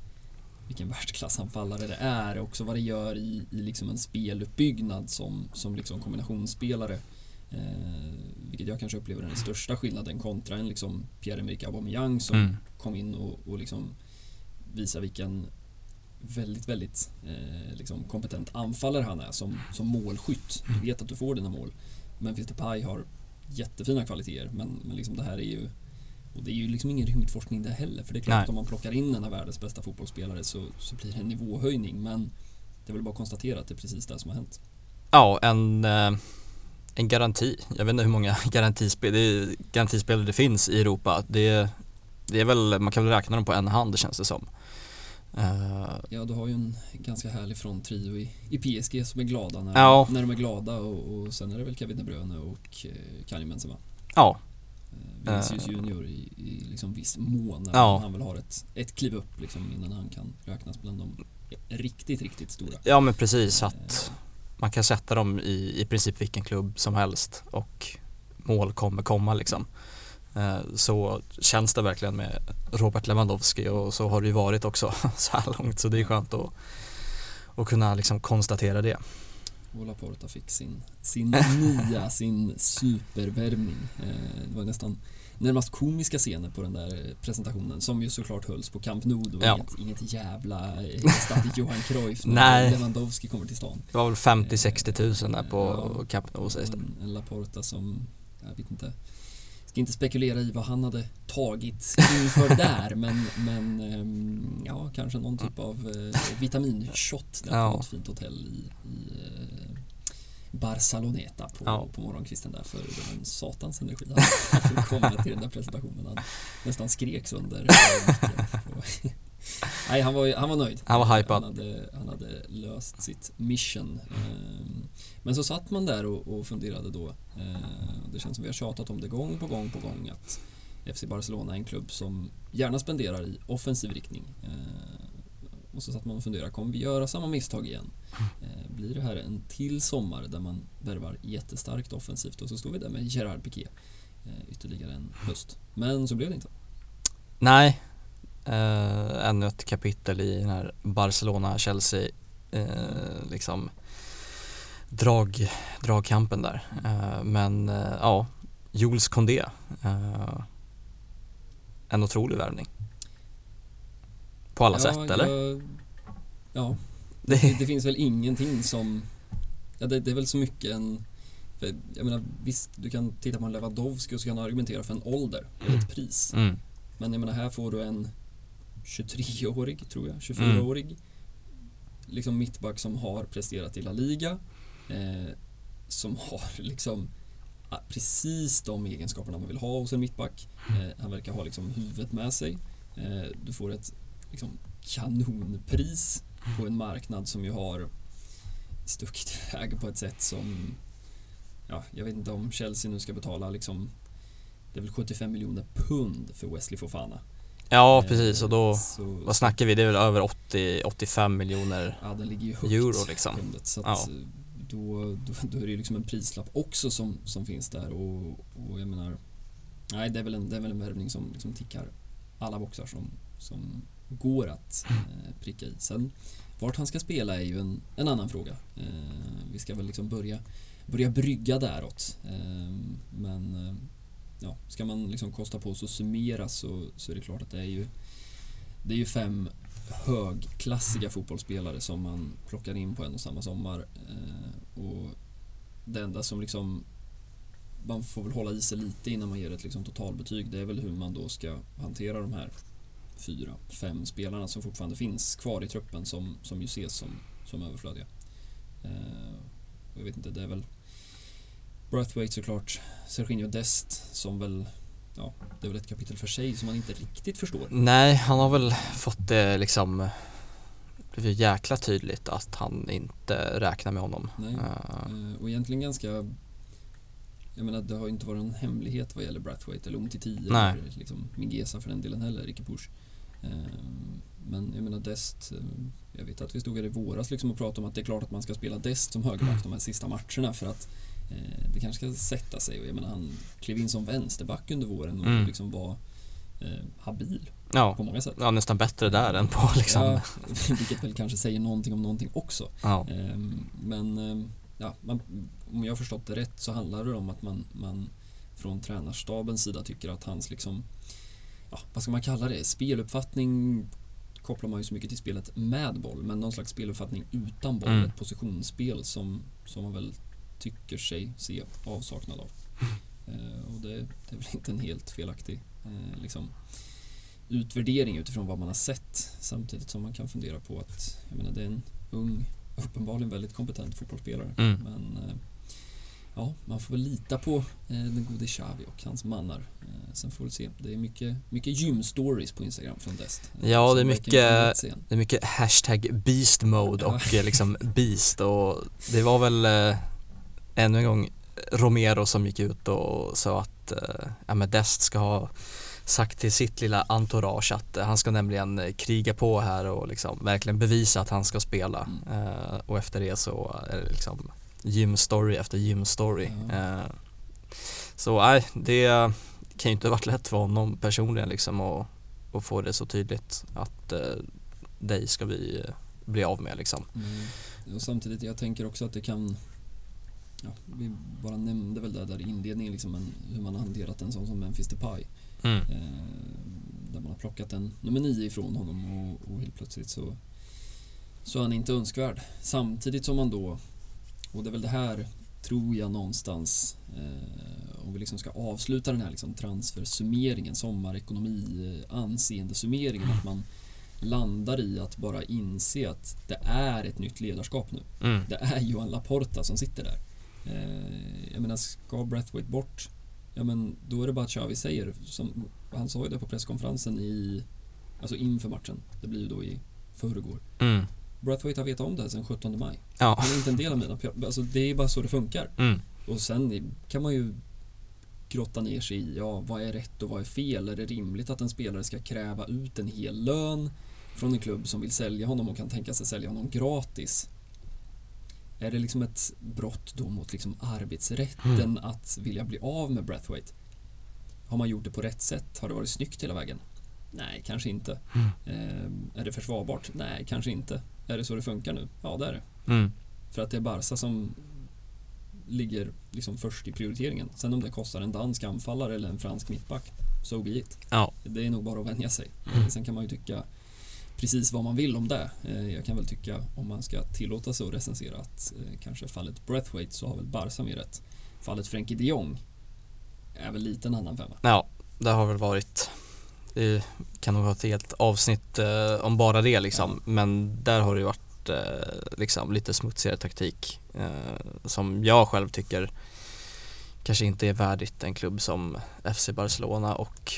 vilken världsklassanfallare det är och också vad det gör i, i liksom en speluppbyggnad som, som liksom kombinationsspelare. Eh, vilket jag kanske upplever är den största skillnaden kontra en liksom Pierre-Emerick Aubameyang som mm. kom in och, och liksom visar vilken väldigt, väldigt eh, liksom kompetent anfallare han är som, som målskytt. Du vet att du får dina mål. Memphis Depay har jättefina kvaliteter men, men liksom det här är ju och det är ju liksom ingen rymdforskning det heller för det är klart Nej. att om man plockar in en av världens bästa fotbollsspelare så, så blir det en nivåhöjning men det är väl bara att konstatera att det är precis det som har hänt. Ja, en, eh, en garanti. Jag vet inte hur många [LAUGHS] garantispel, det garantispelare det finns i Europa. Det, det är väl, man kan väl räkna dem på en hand känns det som. Uh, ja, du har ju en ganska härlig fronttrio i, i PSG som är glada när, ja. när de är glada och, och sen är det väl Kevin De Bruyne och eh, Karim Benzema. Ja. Uh, Vinicius uh. Junior i, i liksom viss mån ja. han väl har ett, ett kliv upp liksom innan han kan räknas bland de riktigt, riktigt stora. Ja men precis att man kan sätta dem i, i princip vilken klubb som helst och mål kommer komma liksom. Eh, så känns det verkligen med Robert Lewandowski och så har det ju varit också [LAUGHS] så här långt så det är skönt att, att kunna liksom konstatera det. Och Laporta fick sin, sin nya, [LAUGHS] sin supervärvning. Eh, det var nästan närmast komiska scener på den där presentationen som ju såklart hölls på Camp Nou. Det var Ja. inget, inget jävla eh, stadigt [LAUGHS] Johan Cruyff när Nej. Lewandowski kommer till stan. Det var väl 50-60 tusen där på Ja. Camp Nou sägs det. En, en Laporta som, jag vet inte, ska inte spekulera i vad han hade tagit inför [LAUGHS] där men, men ehm, ja, kanske någon typ av eh, vitaminshot där Ja. på något fint hotell i, i eh, Barceloneta på, Ja. på morgonkvisten där för det var en satans energi han hade komma till den där presentationen. Han nästan skrek sönder. [LAUGHS] Nej, han var, han var nöjd. Han var hypad. Han hade, han hade löst sitt mission. Ehm, Men så satt man där och, och funderade då. eh, Det känns som vi har tjatat om det gång på gång på gång att FC Barcelona är en klubb som gärna spenderar i offensiv riktning. Eh, Och så satt man och funderade, kommer vi göra samma misstag igen? Blir det här en till sommar där man värvar jättestarkt offensivt och så står vi där med Gerard Piqué ytterligare en höst. Men så blev det inte. Nej, eh, ännu ett kapitel i den här Barcelona-Chelsea eh, liksom drag, dragkampen där. Eh, men eh, ja, Jules Condé, eh, en otrolig värvning. På alla sätt eller? Jag, ja, [LAUGHS] Det, det, finns väl ingenting som... Ja, det, det är väl så mycket en... Jag menar, visst, du kan titta på en Lewandowski och så kan du argumentera för en ålder eller ett pris. mm, Men jag menar, här får du en 23-årig, tror jag, 24-årig liksom mittback som har presterat i La Liga. Eh, som har [LAUGHS] liksom ah, precis de egenskaperna man vill ha hos en mittback. Eh, han verkar ha liksom huvudet med sig. Eh, du får ett liksom, kanonpris på en marknad som ju har stuckit iväg på ett sätt som ja, jag vet inte om Chelsea nu ska betala liksom det är väl 75 miljoner pund för Wesley Fofana. Ja precis och då, Eh, Så, vad snackar vi? Det är väl över 80-85 miljoner ja, den ligger ju högt. euro liksom. pundet, så Ja. att då, då, då är det ju liksom en prislapp också som, som finns där och, och jag menar Nej, det är väl en, det är väl en värvning som liksom tickar alla boxar som, som går att eh, pricka i. Sen vart han ska spela är ju en, en annan fråga. Eh, vi ska väl liksom börja, börja brygga däråt. Eh, men eh, ja, ska man liksom kosta på sig att summera så, så är det klart att det är ju det är ju fem högklassiga fotbollsspelare som man plockar in på en och samma sommar. Eh, och det enda som liksom man får väl hålla i sig lite innan man ger ett liksom totalbetyg. Det är väl hur man då ska hantera de här fyra, fem spelarna som fortfarande finns kvar i truppen som, som ju ses som, som överflödiga. Eh, jag vet inte, det är väl Brathwaite såklart, Serginho Dest som väl, ja, det är väl ett kapitel för sig som man inte riktigt förstår. Nej, han har väl fått det liksom Det blivit jäkla tydligt att han inte räknar med honom. Nej. Eh, Och egentligen ganska Jag menar det har ju inte varit någon hemlighet vad gäller Brathwaite eller Umtiti Nej. eller liksom Mingesa för den delen heller, Ricky Push. Eh, Men jag menar Dest Jag vet att vi stod här i våras liksom och pratade om att det är klart att man ska spela Dest som högerback de här sista matcherna för att det kanske ska sätta sig och jag menar han klev in som vänsterback under våren och Mm. liksom var eh, habil ja, på många sätt. ja, nästan bättre där än på liksom Ja, [LAUGHS] vilket väl kanske säger någonting om någonting också. ja. Ehm, Men ehm, ja, man, om jag har förstått det rätt så handlar det om att man, man från tränarstabens sida tycker att hans liksom, ja, vad ska man kalla det, speluppfattning kopplar man ju så mycket till spelet med boll, men någon slags speluppfattning utan boll, Mm. ett positionsspel som, som man väl tycker sig se avsaknad av. [LAUGHS] Eh, och det, det är väl inte en helt felaktig eh, liksom, utvärdering utifrån vad man har sett samtidigt som man kan fundera på att jag menar, det är en ung, uppenbarligen väldigt kompetent fotbollsspelare. Mm. Men eh, ja, man får väl lita på eh, den gode Xavi och hans mannar. Eh, sen får vi se. Det är mycket, mycket gym-stories på Instagram från Dest. eh, Ja, det är mycket-. Det är mycket hashtag beast mode och liksom beast och det var väl ännu en gång Romero som gick ut och sa att eh, ja, men Dest ska ha sagt till sitt lilla entourage att eh, han ska nämligen eh, kriga på här och liksom verkligen bevisa att han ska spela Mm. eh, och efter det så är det liksom gymstory efter gymstory. Ja. Eh, så nej, det kan ju inte ha varit lätt för honom personligen liksom att, att få det så tydligt att eh, dig ska vi eh, bli av med liksom. Mm. och samtidigt, jag tänker också att det kan ja, vi bara nämnde väl det där i inledningen liksom en, hur man har hanterat en sån som Memphis Depay. Mm. Eh, där man har plockat en nummer nio ifrån honom och, och helt plötsligt så, så är han inte önskvärd. Samtidigt som man då, och det är väl det här tror jag någonstans, eh, om vi liksom ska avsluta den här liksom transfersummeringen, sommarekonomi, eh, anseendesummeringen, att man landar i att bara inse att det är ett nytt ledarskap nu. Mm. Det är Johan Laporta som sitter där. Eh, jag menar, ska Breathwaite bort, ja men då är det bara att Xavi säger, som, han sa ju det på presskonferensen i, alltså inför matchen, det blir ju då i förrgår. Mm. Breathwaite har vetat om det här sedan 17 maj. Ja. Han är inte en del av mina alltså det är bara så det funkar. Mm. Och sen kan man ju grotta ner sig i, ja vad är rätt och vad är fel? Är det rimligt att en spelare ska kräva ut en hel lön från en klubb som vill sälja honom och kan tänka sig sälja honom gratis? Är det liksom ett brott då mot liksom arbetsrätten Mm. att vilja bli av med Breathwaite? Har man gjort det på rätt sätt? Har det varit snyggt hela vägen? Nej, kanske inte. Mm. Eh, är det försvarbart? Nej, kanske inte. Är det så det funkar nu? Ja, det är det. Mm. För att det är Barca som ligger liksom först i prioriteringen. Sen om det kostar en dansk anfallare eller en fransk mittback, so be it. Ja. Det är nog bara att vänja sig. Mm. Sen kan man ju tycka precis vad man vill om det. Eh, Jag kan väl tycka, om man ska tillåta sig att recensera, att eh, kanske fallet Breathwaite så har väl Barca mer rätt. Fallet Frenkie de Jong är väl lite en annan femma. Ja, det har väl varit Det kan nog ha ett helt avsnitt eh, om bara det liksom Men där har det ju varit eh, liksom lite smutsigare taktik eh, Som jag själv tycker Kanske inte är värdigt en klubb som FC Barcelona och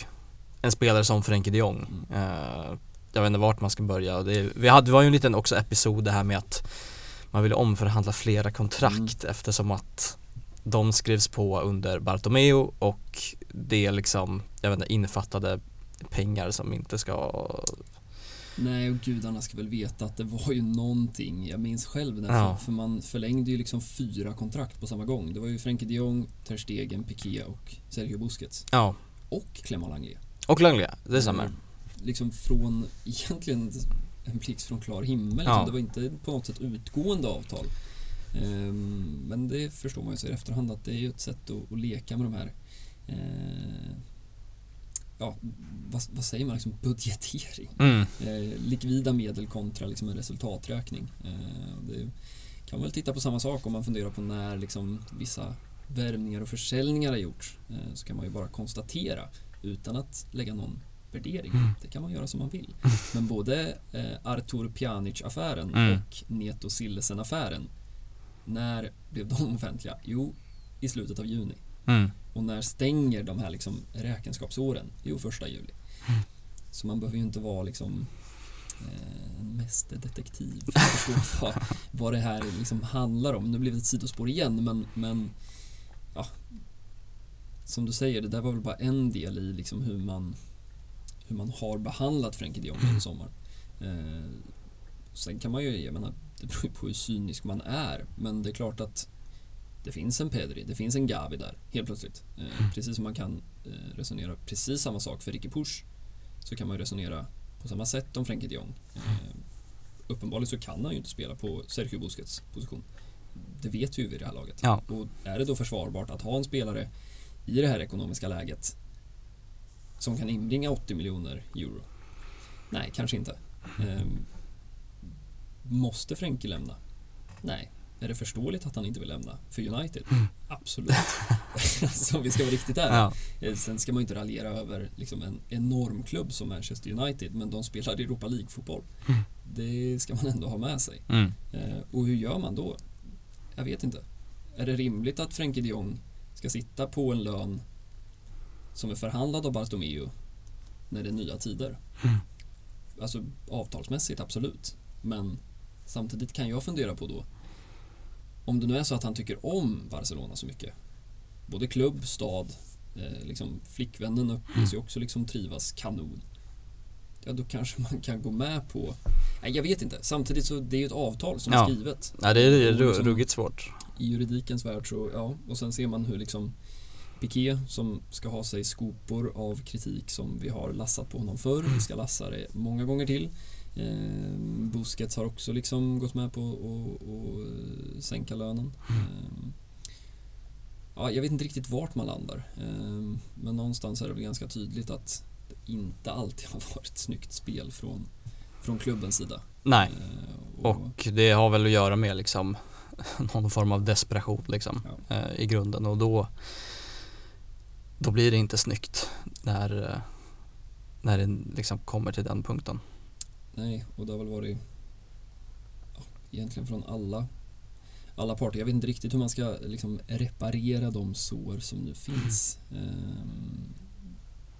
En spelare som Frenkie de Jong Mm. Jag vet inte vart man ska börja det, vi hade, det var ju en liten också episod det här med att Man ville omförhandla flera kontrakt eftersom att de skrevs på under Bartomeu och det liksom, jag vet inte, innefattade pengar som inte ska Nej, och gudarna ska väl veta att det var ju någonting. Jag minns själv när, Ja. för, för man förlängde ju liksom fyra kontrakt på samma gång. Det var ju Frenkie de Jong, Ter Stegen, Piqué och Sergio Busquets. Ja, Och Clément Langlais. och Langley, det stämmer. Eh, Liksom från, egentligen en blixt från klar himmel. Liksom. Ja. Det var inte på något sätt utgående avtal. Ehm, Men det förstår man ju så i efterhand att det är ju ett sätt att, att leka med de här eh, Ja, vad, vad säger man? Liksom budgetering. Mm, Eh, likvida medel kontra liksom en resultaträkning. Eh, det kan man väl titta på samma sak om man funderar på när liksom vissa värvningar och försäljningar har gjorts. Eh, så kan man ju bara konstatera utan att lägga någon värdering. Det kan man göra som man vill. [LAUGHS] Men både eh, Artur Pjanic-affären Mm. och Neto Sillesen-affären när blev de [LAUGHS] offentliga? Jo, i slutet av juni. mm, Och när stänger de här liksom räkenskapsåren? Jo, första juli. Så man behöver ju inte vara liksom eh, en mästerdetektiv för att förstå [LAUGHS] vad, vad det här liksom handlar om. Nu blev det ett sidospår igen, men, men ja, som du säger, det där var väl bara en del i liksom hur man hur man har behandlat Frenkie de Jong under sommaren. Eh, sen kan man ju, jag menar, [LAUGHS] det beror ju på hur cynisk man är, men det är klart att det finns en Pedri, det finns en Gavi där, helt plötsligt. Eh, precis som man kan eh, resonera precis samma sak för Ricky Push, så kan man ju resonera på samma sätt om Frenkie de Jong. Eh, uppenbarligen så kan han ju inte spela på Sergio Busquets position. Det vet vi ju vid det här laget. Ja. Och är det då försvarbart att ha en spelare i det här ekonomiska läget som kan inbringa 80 miljoner euro? Nej, kanske inte. Ehm, måste Frenkie lämna? Nej. Är det förståeligt att han inte vill lämna för United? Absolut. [LAUGHS] [LAUGHS] alltså, om vi ska vara riktigt ärliga. ja, Eh, Sen ska man inte raljera över liksom en enorm klubb som Manchester United, men de spelar Europa League-fotboll. Det ska man ändå ha med sig. mm, Eh, och hur gör man då? Jag vet inte. Är det rimligt att Frenkie de Jong ska sitta på en lön som är förhandlad av Bartomeu när det är nya tider? Mm. Alltså avtalsmässigt, absolut. Men samtidigt kan jag fundera på då om det nu är så att han tycker om Barcelona så mycket både klubb, stad, eh, liksom flickvännen uppges ju också liksom trivas kanon. Ja, då kanske man kan gå med på... Nej, jag vet inte. Samtidigt så det är ju ett avtal som är Ja. skrivet. ja det är Och ru- liksom- ruggigt svårt. I juridikens värld så, ja. Och sen ser man hur liksom Piqué som ska ha sig skopor av kritik som vi har lassat på honom förr. Vi ska lassa det många gånger till. Eh, Busquets har också liksom gått med på att sänka lönen. Mm. Eh, ja, jag vet inte riktigt vart man landar. Eh, men någonstans är det väl ganska tydligt att det inte alltid har varit snyggt spel från, från klubbens sida. Nej, Eh, och, och det har väl att göra med liksom [LAUGHS] någon form av desperation liksom Ja. eh, i grunden och då då blir det inte snyggt när, eh, när det liksom kommer till den punkten. Nej, och det har väl varit ja, egentligen från alla alla parter. Jag vet inte riktigt hur man ska liksom reparera de sår som nu finns. Ehm,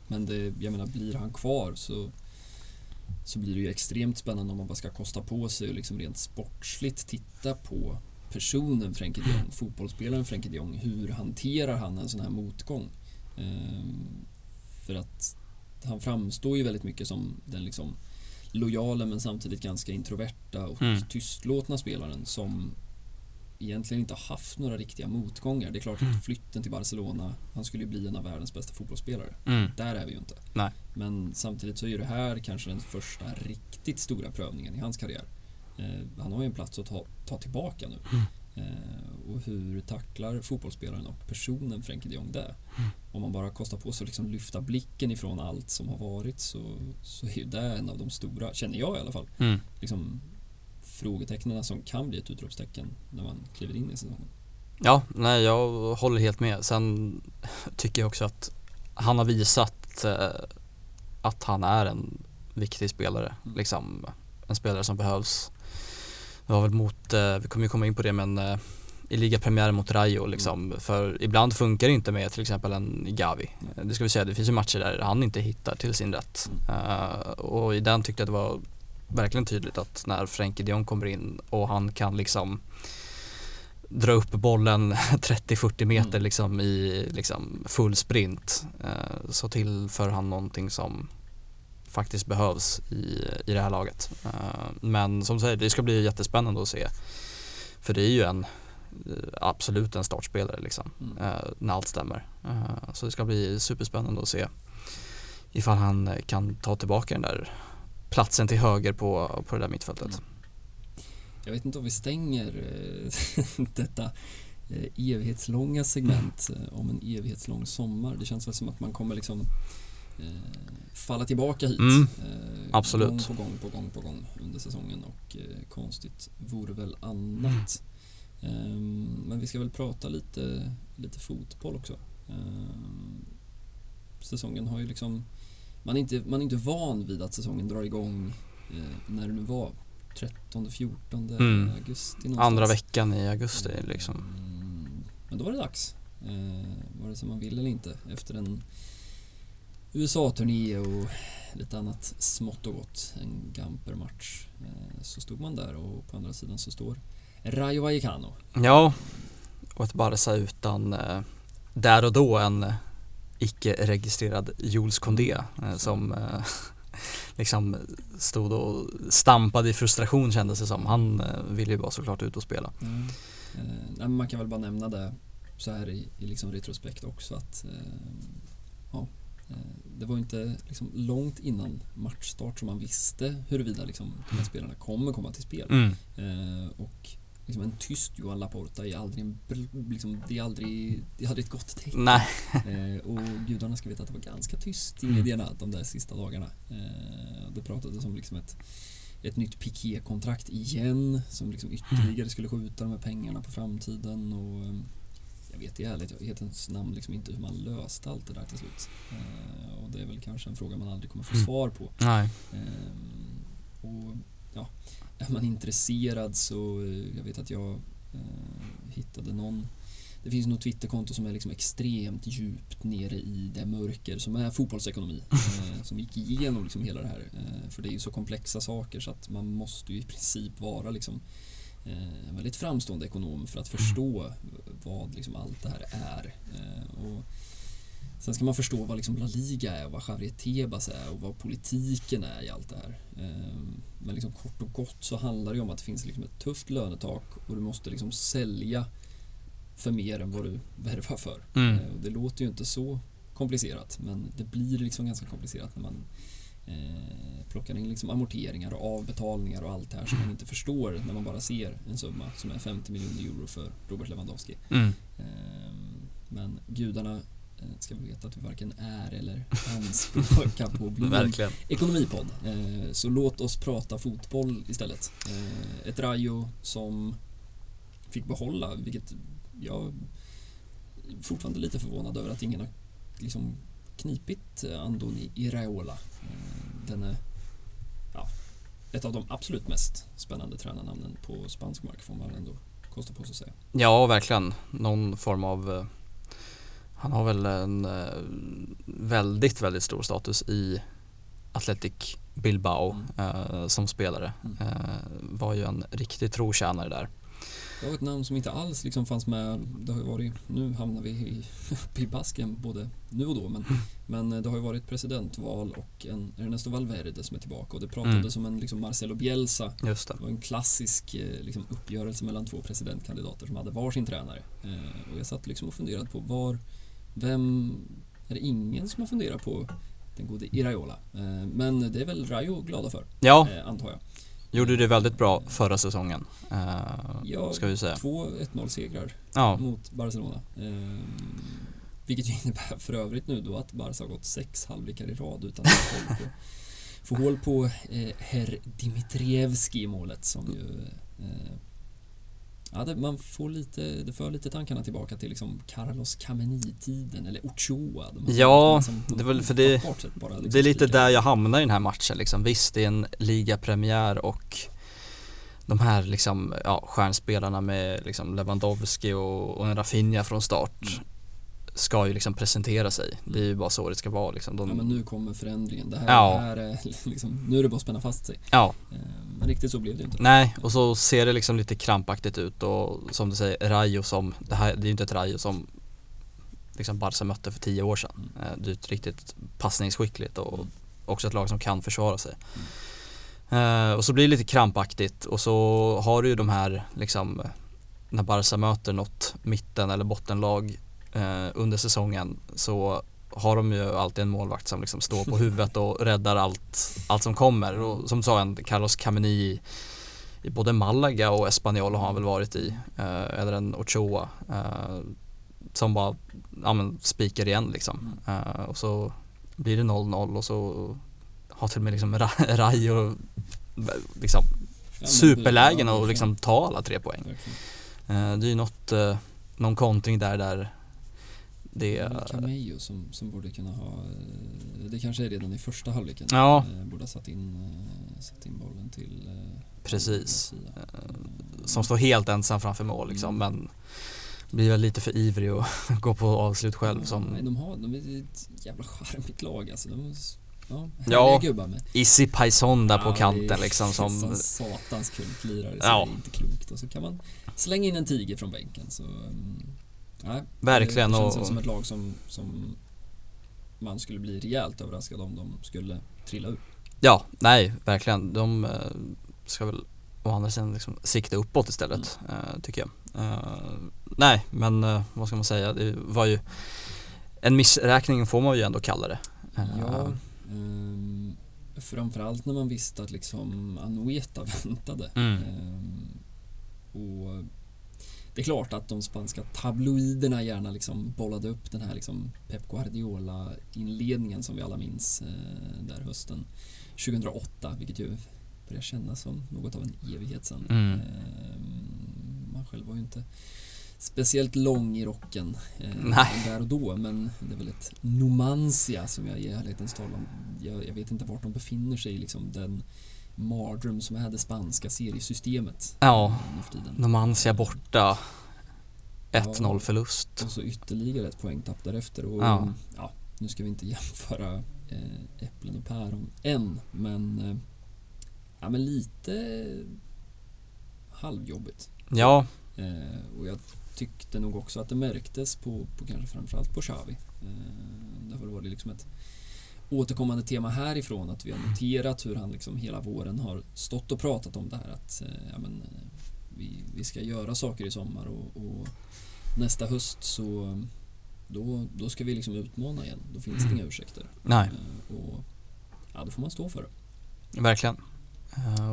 Men det, jag menar, blir han kvar så, så blir det ju extremt spännande om man bara ska kosta på sig och liksom rent sportsligt titta på personen Frenkie de Jong, fotbollsspelaren Frenkie de Jong. Hur hanterar han en sån här motgång? Ehm, För att han framstår ju väldigt mycket som den liksom lojala men samtidigt ganska introverta och Mm. tystlåtna spelaren som egentligen inte har haft några riktiga motgångar. Det är klart att flytten till Barcelona, han skulle ju bli en av världens bästa fotbollsspelare. Mm. Där är vi ju inte. Nej. Men samtidigt så är det här kanske den första riktigt stora prövningen i hans karriär. Eh, han har ju en plats att ta, ta tillbaka nu. Eh, och hur tacklar fotbollsspelaren och personen Frenkie de Jong det? Mm. Om man bara kostar på sig att liksom lyfta blicken ifrån allt som har varit så, så är det en av de stora, känner jag i alla fall, Mm. liksom, frågetecknen som kan bli ett utropstecken när man kliver in i säsongen. Ja, nej jag håller helt med. Sen tycker jag också att han har visat eh, att han är en viktig spelare. Mm. Liksom en spelare som behövs. Det var väl mot, eh, vi kommer ju komma in på det men eh, i ligapremiären mot Rayo liksom. För ibland funkar det inte med till exempel en Gavi. Mm. Det ska vi säga, det finns ju matcher där han inte hittar till sin rätt. Eh, och i den tyckte jag det var verkligen tydligt att när Frenkie de Jong kommer in och han kan liksom dra upp bollen [LAUGHS] 30-40 meter Mm. liksom i liksom full sprint så tillför han någonting som faktiskt behövs i, i det här laget. Eh, men som sagt, det ska bli jättespännande att se. För det är ju en eh, absolut en startspelare liksom, Mm. eh, när allt stämmer. Så det ska bli superspännande att se ifall han kan ta tillbaka den där platsen till höger på, på det där mittfältet. Mm. Jag vet inte om vi stänger [LAUGHS] detta evighetslånga segment eh, om en evighetslång sommar. Det känns väl som att man kommer liksom falla tillbaka hit. Mm, eh, absolut. Gång på gång på gång på gång under säsongen och eh, konstigt vore väl annat. Ehm, men vi ska väl prata lite, lite fotboll också. Ehm, säsongen har ju liksom man är, inte, man är inte van vid att säsongen drar igång eh, när det nu var 13, 14 Mm. augusti någonstans. Andra veckan i augusti liksom. Mm, Men då var det dags. Eh, vare sig man vill eller inte. Efter en USA-turné och lite annat smått och gott. En Gamper-match. Eh, så stod man där och på andra sidan så står Rayo Vallecano. Ja, och ett Barca utan eh, där och då en eh, icke-registrerad Jules Condé som [LAUGHS] liksom stod och stampade i frustration kändes det som. Han ville ju bara såklart ut och spela. Mm. Eh, man kan väl bara nämna det så här i, i liksom retrospekt också att eh, det var inte liksom långt innan matchstart som man visste huruvida liksom, de här spelarna kommer komma till spel. Mm. Eh, och liksom en tyst Johan Laporta är aldrig en, liksom, det är aldrig, det är aldrig ett gott tecken. [LAUGHS] Eh, och gudarna ska veta att det var ganska tyst i Mm. medierna de där sista dagarna. Eh, det pratades om liksom ett, ett nytt Piqué-kontrakt igen som liksom ytterligare skulle skjuta de här pengarna på framtiden. Och, eh, jag vet i ärlighetens namn liksom inte hur man löste allt det där till slut. Eh, och det är väl kanske en fråga man aldrig kommer få Mm. svar på. nej. Ehm, och ja, är man intresserad så, eh, jag vet att jag eh, hittade någon det finns något Twitterkonto som är liksom extremt djupt nere i det mörker som är fotbollsekonomi. [LAUGHS] Eh, som gick igenom liksom hela det här. Eh, för det är ju så komplexa saker så att man måste ju i princip vara liksom eh, en väldigt framstående ekonom för att förstå vad liksom allt det här är. Eh, och Sen ska man förstå vad liksom La Liga är och vad Javier Tebas är och vad politiken är i allt det här. Ehm, Men liksom kort och gott så handlar det om att det finns liksom ett tufft lönetak och du måste liksom sälja för mer än vad du värvar för. Mm. Eh, och Det låter ju inte så komplicerat men det blir liksom ganska komplicerat när man eh, plockar in liksom amorteringar och avbetalningar och allt det här som man inte förstår när man bara ser en summa som är 50 miljoner euro för Robert Lewandowski. Mm. Ehm, Men gudarna eh, ska vi veta att vi varken är eller anspråkar [LAUGHS] på att bli en ekonomipodd. Eh, Så låt oss prata fotboll istället. Eh, Ett Rayo som fick behålla, vilket jag fortfarande lite förvånad över att ingen har liksom knipit eh, Andoni Iraola. Eh, Den är ja, ett av de absolut mest spännande tränarnamnen på spansk mark får man ändå kosta på sig att säga. Ja, verkligen. Någon form av eh, Han har väl en väldigt, väldigt stor status i Athletic Bilbao eh, som spelare. Mm. Eh, var ju en riktig trotjänare där. Det var ett namn som inte alls liksom fanns med. Det har ju varit, nu hamnar vi i, i basken både nu och då. Men, men det har ju varit presidentval och en Ernesto Valverde som är tillbaka. Och det pratades om en liksom Marcelo Bielsa. Just det. Det var en klassisk eh, liksom, uppgörelse mellan två presidentkandidater som hade varsin tränare. Eh, och jag satt liksom och funderade på var, vem, är det ingen som har funderat på den gode Iraola? Eh, men det är väl Rayo glada för, Ja, eh, antar jag. Gjorde det väldigt bra förra säsongen. Eh, Ja, ska vi säga. Två 1-0 segrar Ja, mot Barcelona. Ehm, vilket ju [LAUGHS] innebär för övrigt nu då att Barca har gått sex halvlekar i rad utan att få hål på, få hål på eh, herr Dimitrievski i målet som ju eh, Ja, det, man får lite, det för lite tankarna tillbaka till liksom Carlos Kameni-tiden eller Ochoa. De Ja, som på det är väl för det- bara liksom det är lite där jag hamnar i den här matchen liksom. Visst, det är en ligapremiär och de här liksom, ja, stjärnspelarna med liksom Lewandowski och, och en Rafinha från start Mm. Ska ju liksom presentera sig. Det är ju bara så det ska vara liksom. De, Ja, men nu kommer förändringen. Det här, Ja. det här är [LAUGHS] liksom, nu är det bara att spänna fast sig. ja, Ehm, Men riktigt så blev det inte. nej, och så ser det liksom lite krampaktigt ut och som du säger, Rayo som, det här det är ju inte ett Rayo som liksom Barca mötte för tio år sedan. Mm. Eh, Det är ett riktigt passningsskickligt och Mm. också ett lag som kan försvara sig. Eh, och så blir det lite krampaktigt och så har du ju de här liksom när Barca möter något mitten eller bottenlag eh, under säsongen så har de ju alltid en målvakt som liksom står på huvudet och [LAUGHS] räddar allt, allt som kommer. Och som du sa, en Carlos Camini i, i både Malaga och Espanyol har han väl varit i. Eh, eller en Ochoa. Eh, som bara ja, men, spikar igen liksom. Eh, och så blir det 0-0 och så har till och med liksom Ra- [LAUGHS] Rayo liksom Ja, men- superlägen och liksom ta alla tre poäng. Eh, det är ju något, eh, någon kontring där där det är väl Camejo som, som borde kunna ha, eh, det kanske är redan i första halvleken. Ja. Eh, Borde ha satt in, eh, satt in bollen till Precis. Som står helt ensam framför mål liksom Mm. men blir väl lite för ivrig och [LAUGHS] gå på avslut själv Ja, som Nej, de, har, de är ett jävla charmigt lag alltså. De ja, Ja. gubbar med. Issy Paison där på Ja, det kanten är liksom som satans kultlirare så Ja. det är inte klokt. Och så kan man slänga in en tiger från bänken så mm, nej, Verkligen, Det känns och- som ett lag som, som man skulle bli rejält överraskad om de skulle trilla ur. Ja, nej verkligen. De eh, ska väl å andra sidan liksom sikta uppåt istället eh, tycker jag. Eh, nej, men vad ska man säga? Det var ju en missräkning får man ju ändå kalla det. Ja, ehm, framförallt när man visste att liksom Anueta [LAUGHS] väntade. Mm. Ehm, och det är klart att de spanska tabloiderna gärna liksom bollade upp den här liksom Pep Guardiola-inledningen som vi alla minns eh, där hösten 2008, vilket ju börjar kännas som något av en evighet sedan. Mm. Ehm, man själv var ju inte speciellt lång i rocken eh, där och då, men det är väl ett Numancia som jag i ärlighetens tal om. Jag, jag vet inte vart de befinner sig i liksom den mardröm som är det spanska seriesystemet. Ja. Numancia borta. 1-0 Ja. förlust. Och så ytterligare ett poängtapp därefter. Och, Ja. ja. nu ska vi inte [LAUGHS] jämföra eh, äpplen och päron än, men, eh, ja, men lite halvjobbigt. Ja, Eh, och jag tyckte nog också att det märktes på, på kanske framförallt på Xavi. Eh, därför var det liksom ett återkommande tema härifrån att vi har noterat hur han liksom hela våren har stått och pratat om det här att eh, ja, men, eh, vi, vi ska göra saker i sommar och, och nästa höst så då, då ska vi liksom utmana igen. Då finns det inga ursäkter. nej. Eh, och ja, då får man stå för det. Verkligen.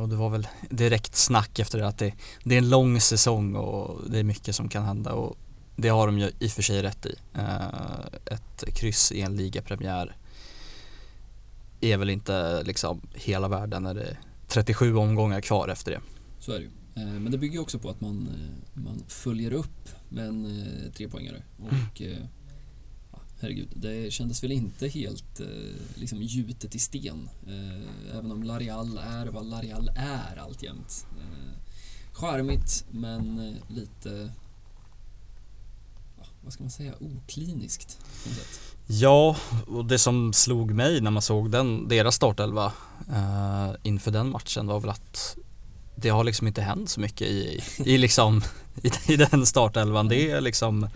Och det var väl direkt snack efter det att det, det, är en lång säsong och det är mycket som kan hända och det har de ju i och för sig rätt i. Ett kryss i en ligapremiär är väl inte liksom hela världen när det är 37 omgångar kvar efter det. Så är det ju. Uh, men det bygger också på att man, man följer upp med en trepoängare och mm herregud, det kändes väl inte helt eh, liksom gjutet i sten. Eh, även om Larial är vad Larial är alltjämt. Eh, charmigt, men eh, lite, vad ska man säga, okliniskt på något sätt. Ja, och det som slog mig när man såg den, deras startelva eh, inför den matchen var väl att det har liksom inte hänt så mycket i, i, liksom, [LAUGHS] i, i den startelvan. Det är liksom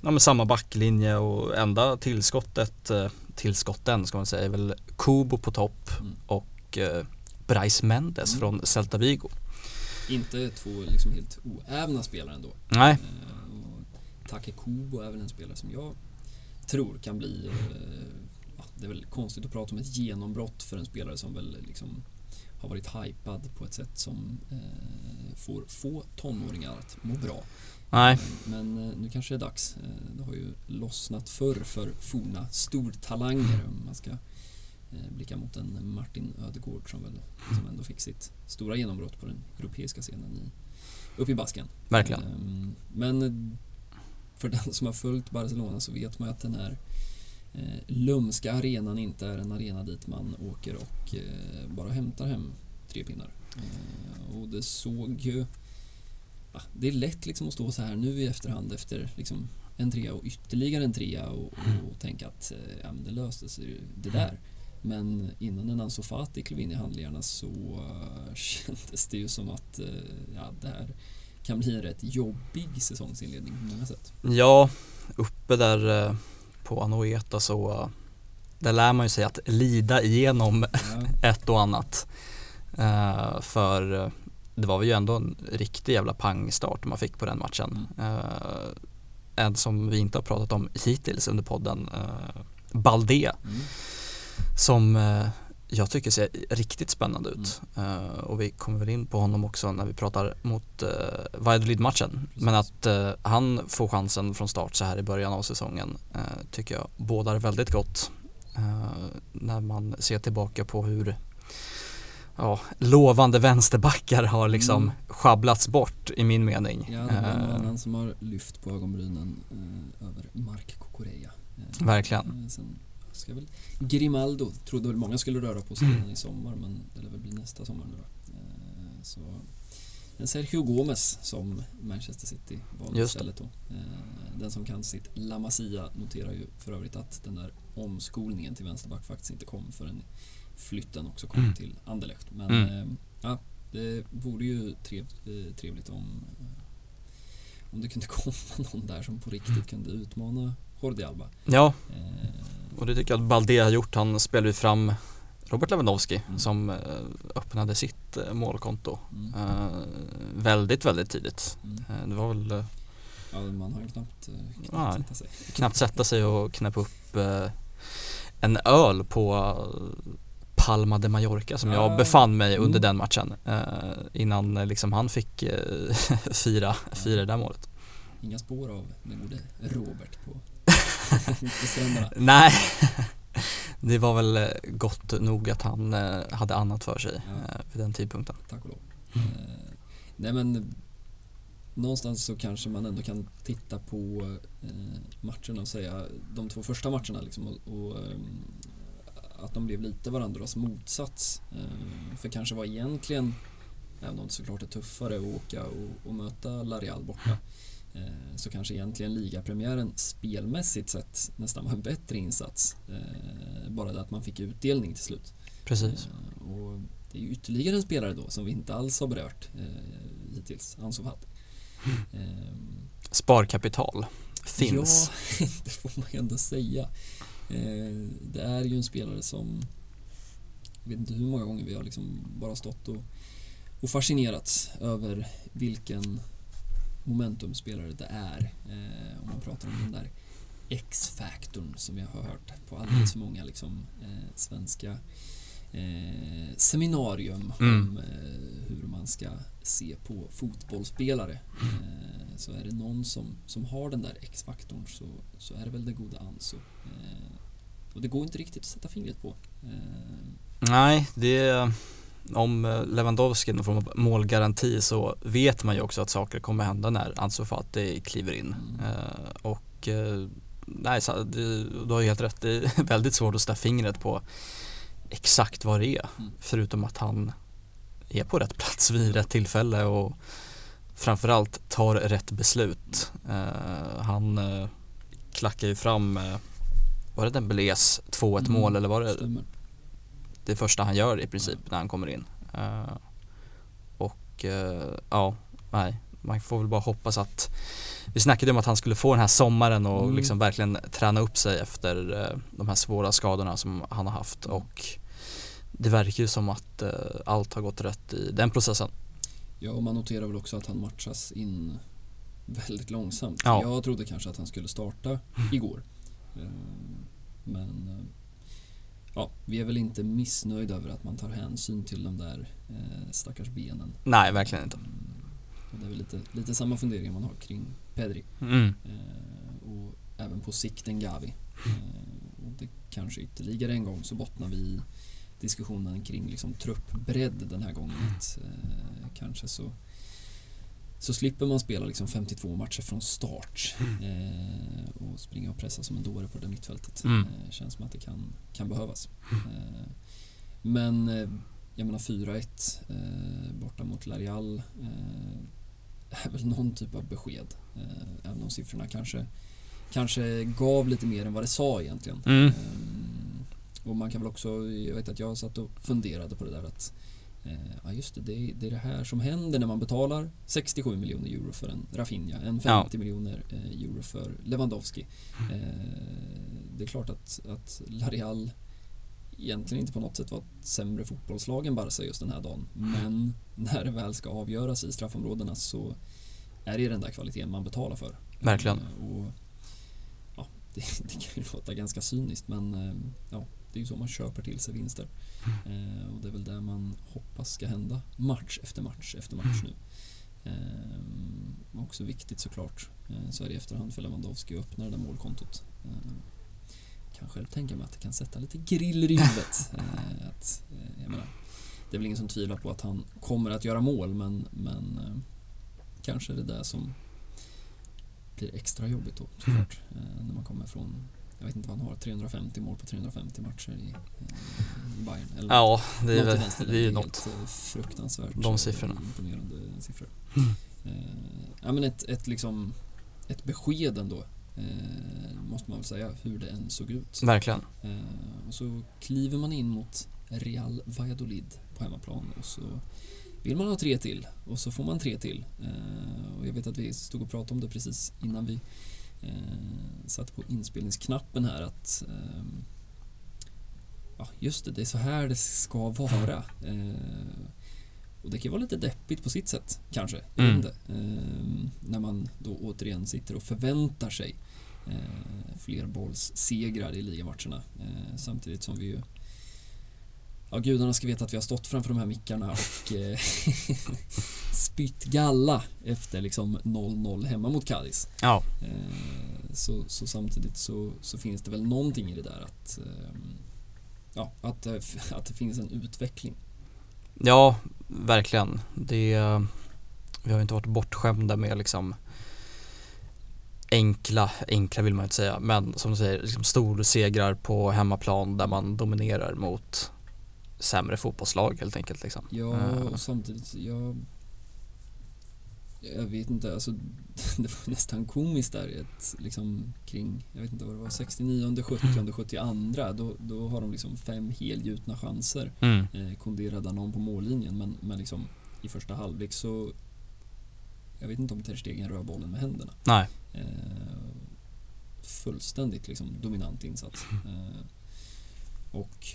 ja, men samma backlinje och enda tillskottet, eh, tillskotten ska man säga, är väl Kubo på topp mm. och eh, Brais Mendes mm. från Celta Vigo. Inte två liksom helt oävna spelare ändå. Nej. Eh, Take Kubo är väl en spelare som jag tror kan bli eh, ja, det är väl konstigt att prata om ett genombrott för en spelare som väl liksom har varit hypad på ett sätt som eh, får få tonåringar att må bra. Nej. Men eh, nu kanske det är dags. Eh, det har ju lossnat förr för forna stortalanger om man ska eh, blicka mot en Martin Ödegård som väl som ändå fick sitt stora genombrott på den europeiska scenen i, uppe i basken. Verkligen. Ehm, men för den som har följt Barcelona så vet man ju att den här eh, lumska arenan inte är en arena dit man åker och eh, bara hämtar hem tre pinnar. Eh, och det såg ju ah, det är lätt liksom att stå så här nu i efterhand efter liksom en trea och ytterligare en trea och, och tänka att eh, ja, men det löste sig det där. Men innan en Ansu Fati klev in i handlingarna så uh, [LAUGHS] kändes det ju som att uh, ja, det här kan bli en rätt jobbig säsongsinledning på många sätt. Ja, uppe där uh, på Anoeta så där lär man ju sig att lida igenom ja. [LAUGHS] ett och annat. för det var ju ändå en riktig jävla pangstart man fick på den matchen. Mm. Uh, en som vi inte har pratat om hittills under podden, uh, Balde. Mm. Som jag tycker ser riktigt spännande ut. Mm. Uh, och vi kommer väl in på honom också när vi pratar mot uh, Valladolid-matchen. Men att uh, han får chansen från start så här i början av säsongen uh, tycker jag bådar väldigt gott. när man ser tillbaka på hur ja, lovande vänsterbackar har liksom mm. sjabblats bort i min mening. Ja, det är en annan som har lyft på ögonbrynen eh, över Mark Kokoreya. Eh, Verkligen. Eh, sen ska väl Grimaldo, trodde väl många skulle röra på sig mm. i sommar men det lär väl bli nästa sommar nu då. Eh, så en Sergio Gomes som Manchester City valde istället då. Eh, den som kan sitt La Masia noterar ju för övrigt att den där omskolningen till vänsterback faktiskt inte kom förrän flytten också kom mm. till Anderlecht. Men mm. eh, ja, det vore ju trev, trevligt om, om det kunde [LAUGHS] komma någon där som på riktigt kunde utmana Jordi Alba. Ja, eh, och det tycker jag att Balde har gjort. Han spelade ju fram Robert Lewandowski mm. som öppnade sitt målkonto mm. väldigt, väldigt tidigt. Mm. Det var väl Ja, man har knappt, knappt ja, sätta sig. Knappt sätta sig och knäppa upp en öl på Palma de Mallorca som jag befann mig under mm. den matchen eh, innan eh, liksom han fick eh, [LAUGHS] fira, fira det där målet. Inga spår av den gode Robert på Nej, [LAUGHS] det var väl eh, gott nog att han eh, hade annat för sig ja. Eh, vid den tidpunkten. Tack och lov. Mm. nej men någonstans så kanske man ändå kan titta på matcherna och säga de två första matcherna liksom och, och att de blev lite varandras motsats. För kanske var egentligen, även om det såklart är tuffare att åka och, och möta Larial borta, så kanske egentligen ligapremiären spelmässigt sett nästan var en bättre insats. Eh, bara det att man fick utdelning till slut. Precis. Och det är ytterligare en spelare då som vi inte alls har berört hittills, Ansu Fati. [LAUGHS] Sparkapital finns. Ja, [LAUGHS] det får man ändå säga. Eh, det är ju en spelare som jag vet inte hur många gånger vi har liksom bara stått och, och fascinerats över vilken momentumspelare det är. Eh, om man pratar om den där X-faktorn som jag har hört på alldeles för många liksom, eh, svenska eh, seminarium Mm. om eh, hur man ska se på fotbollsspelare. Eh, så är det någon som, som har den där X-faktorn så, så är det väl det goda Anso. Eh, och det går inte riktigt att sätta fingret på. Nej, det om eh, Lewandowski får någon målgaranti så vet man ju också att saker kommer hända när Ansu Fati kliver in. Mm. Och eh, nej, du har ju helt rätt, det är [LAUGHS] väldigt svårt att sätta fingret på exakt vad det är. Mm. Förutom att han är på rätt plats vid rätt tillfälle och framförallt tar rätt beslut. Eh, han eh, klackar ju fram, eh, var det Dembélés 2-1 Mm, mål eller var det stämmer. Det första han gör i princip när han kommer in. Eh, och eh, ja, nej, man får väl bara hoppas att vi snackade om att han skulle få den här sommaren och Mm. liksom verkligen träna upp sig efter eh, de här svåra skadorna som han har haft Mm. och det verkar ju som att allt har gått rätt i den processen. Ja, och man noterar väl också att han matchas in väldigt långsamt. Ja. Jag trodde kanske att han skulle starta igår. Eh, Men ja, vi är väl inte missnöjda över att man tar hänsyn till de där eh, stackars benen. Nej, verkligen inte. Mm, Och det är väl lite, lite samma funderingar man har kring Pedri. Mm. Eh, Och även på sikt en Gavi. Eh, Och det kanske ytterligare en gång så bottnar vi i diskussionen kring liksom truppbredd den här gången. Att, eh, kanske så, så slipper man spela liksom 52 matcher från start eh, och springa och pressa som en dåre på det mittfältet. Mm. Eh, känns som att det kan, kan behövas. Eh, men eh, jag menar 4-1 eh, borta mot Larial eh, är väl någon typ av besked. Eh, även om siffrorna kanske, kanske gav lite mer än vad det sa egentligen. Mm. Och man kan väl också, jag vet att jag satt och funderade på det där att Ja just det, det är, det är det här som händer när man betalar 67 miljoner euro för en Rafinha, en 50 miljoner eh, euro för Lewandowski. Eh, det är klart att, att Larial egentligen inte på något sätt var ett sämre fotbollslag än Barca just den här dagen. Men när det väl ska avgöras i straffområdena så är det den där kvaliteten man betalar för. Verkligen. Eh, Och, ja, [LAUGHS] det, det kan ju låta ganska cyniskt men eh, ja, det är ju så man köper till sig vinster. Eh, och det är väl det man hoppas ska hända match efter match efter match nu. Eh, också viktigt såklart eh, så är det i efterhand för Lewandowski att öppna det där målkontot. Eh, kan själv tänka mig att det kan sätta lite griller i huvudet. [LAUGHS] Eh, att, eh, menar, det är väl ingen som tvivlar på att han kommer att göra mål men, men eh, kanske är det där som blir extra jobbigt då såklart. Eh, när man kommer från, jag vet inte vad han har, 350 mål på 350 matcher i, eh, i Bayern. Eller Ja, det är, väl, det är ju helt, något. eh, fruktansvärt De siffrorna. imponerande siffror. Mm. Eh, ja, men ett, ett, liksom, ett besked ändå eh, måste man väl säga hur det än såg ut. Verkligen. Eh, och så kliver man in mot Real Valladolid på hemmaplan och så vill man ha tre till och så får man tre till. Eh, och jag vet att vi stod och pratade om det precis innan vi eh, satte på inspelningsknappen här att eh, ja, just det, det är så här det ska vara. Eh, och det kan vara lite deppigt på sitt sätt, kanske. Mm. inte. Eh, när man då återigen sitter och förväntar sig eh, flerbollssegrar i ligamatcherna. Eh, samtidigt som vi ju Ja, gudarna ska veta att vi har stått framför de här mickarna och eh, [LAUGHS] spytt galla efter liksom 0-0 hemma mot Cadiz. Ja, Eh, så, så samtidigt så, så finns det väl någonting i det där att ehm, Ja, att, det- [LAUGHS] att det finns en utveckling. ja verkligen. Det, vi har inte varit bortskämda med liksom enkla, enkla vill man inte säga, men som du säger, liksom storsegrar på hemmaplan där man dominerar mot sämre fotbollslag helt enkelt. Liksom. Ja, Eh, och samtidigt, jag jag vet inte, alltså [LAUGHS] det var nästan komiskt där ett, liksom kring, jag vet inte vad det var, 69, 70, 72 då, då har de liksom fem helgjutna chanser. Mm. Eh, Kondé räddar någon på mållinjen men, men liksom i första halvlek så jag vet inte om Ter Stegen rör bollen med händerna. Nej, Eh, fullständigt liksom dominant insats. Eh, och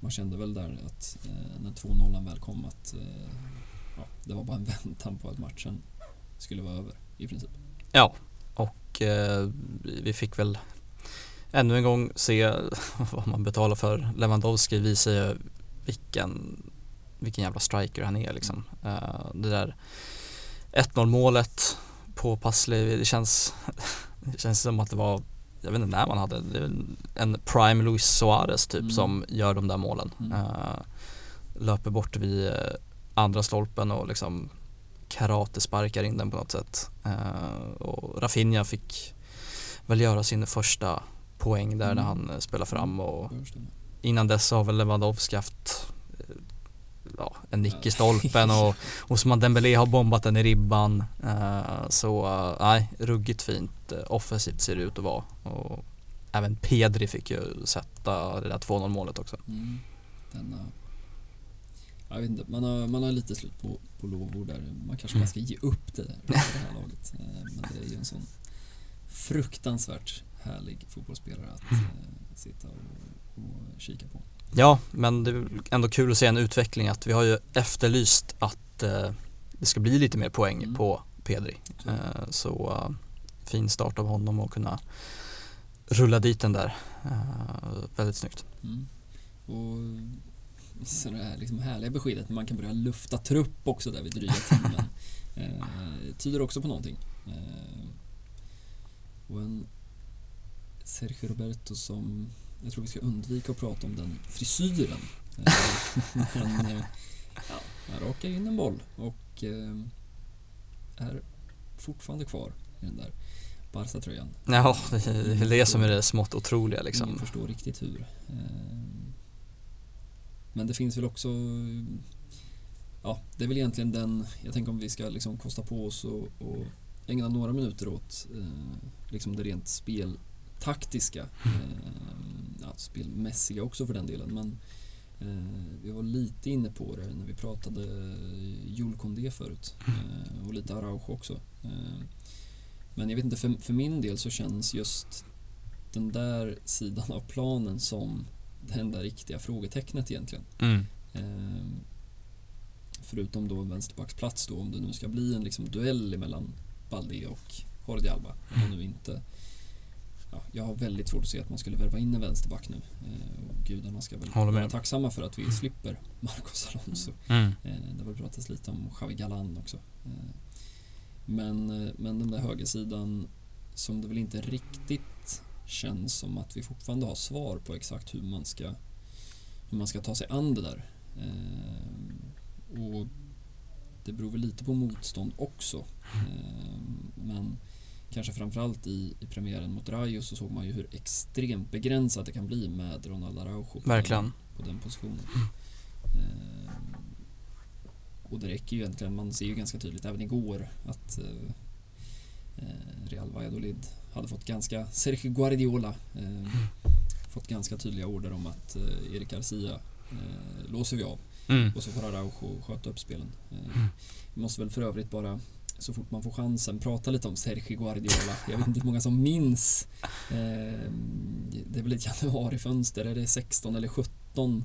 man kände väl där att eh, när 2-0 väl kom att eh, ja, det var bara en [LAUGHS] väntan på att matchen skulle vara över i princip. ja. Och eh, vi fick väl ännu en gång se [LAUGHS] vad man betalar för. Lewandowski visar ju vilken, vilken jävla striker han är liksom. Eh, det där 1-0 målet på Passli, det känns, [LAUGHS] det känns som att det var jag vet inte när man hade en prime Luis Suarez typ mm. som gör de där målen. Mm. Uh, löper bort vid uh, andra stolpen och liksom karatesparkar in den på något sätt. Uh, och Rafinha fick väl göra sin första poäng där mm. när han spelar fram och innan dess har väl Lewandowski haft ja, en nick i stolpen och Osman Dembélé har bombat den i ribban. Uh, så nej, uh, ruggigt fint uh, offensivt ser det ut att vara. Och även Pedri fick ju sätta det där 2-0 målet också. Mm. Denna, jag vet inte, man har, man har lite slut på, på lovord där. Man kanske bara ska ge upp det där, det här laget. Men det är ju en sån fruktansvärt härlig fotbollsspelare att mm. [LAUGHS] sitta och, och kika på. Ja, men det är ändå kul att se en utveckling att vi har ju efterlyst att eh, det ska bli lite mer poäng mm. på Pedri. Eh, så uh, fin start av honom och kunna rulla dit den där. Uh, väldigt snyggt. Mm. Och så det här liksom härliga beskedet när man kan börja lufta trupp också där vid dryga timmen. [LAUGHS] eh, tyder också på någonting. Eh, och en Sergio Roberto som jag tror vi ska undvika att prata om den frisyren. [LAUGHS] Men eh, ja, han rakar in en boll och eh, är fortfarande kvar i den där Barca-tröjan. Ja, det är det som är det smått otroliga liksom. Ingen förstår riktigt hur. Eh, men det finns väl också Ja, det är väl egentligen den, jag tänker om vi ska liksom kosta på oss och, och ägna några minuter åt liksom det rent speltaktiska. ja, spelmässiga också för den delen. Men eh, vi var lite inne på det när vi pratade Jules Condé förut. Eh, och lite Araujo också. Eh, men jag vet inte, för, för min del så känns just den där sidan av planen som det enda riktiga frågetecknet egentligen. Mm. Eh, förutom då en vänsterbacksplats då, om det nu ska bli en liksom duell mellan Balde och Jordi Alba. Om nu inte ja, jag har väldigt svårt att se att man skulle värva in en vänsterback nu. Eh, och gudarna ska väl vara tacksamma för att vi slipper Marcos Alonso. Mm. Eh, det har pratats lite om Xavi Galan också. Eh, men, eh, men den där högersidan som det väl inte riktigt känns som att vi fortfarande har svar på exakt hur man ska, hur man ska ta sig an det där. Eh, och det beror väl lite på motstånd också. Eh, men kanske framförallt i, i premiären mot Rayo så såg man ju hur extremt begränsat det kan bli med Ronaldo Araujo på, Den, på den positionen. Eh, och det räcker ju egentligen, man ser ju ganska tydligt även igår att eh, eh Real Valladolid hade fått ganska, Sergio Guardiola eh, fått ganska tydliga order om att eh, Erik Garcia eh, låser vi av mm. och så får Araujo sköta upp spelen. Eh. Vi måste väl för övrigt bara så fort man får chansen prata lite om Sergio Guardiola. Jag vet inte hur många som minns. Eh, det är väl ett januarifönster, är det 16 eller 17?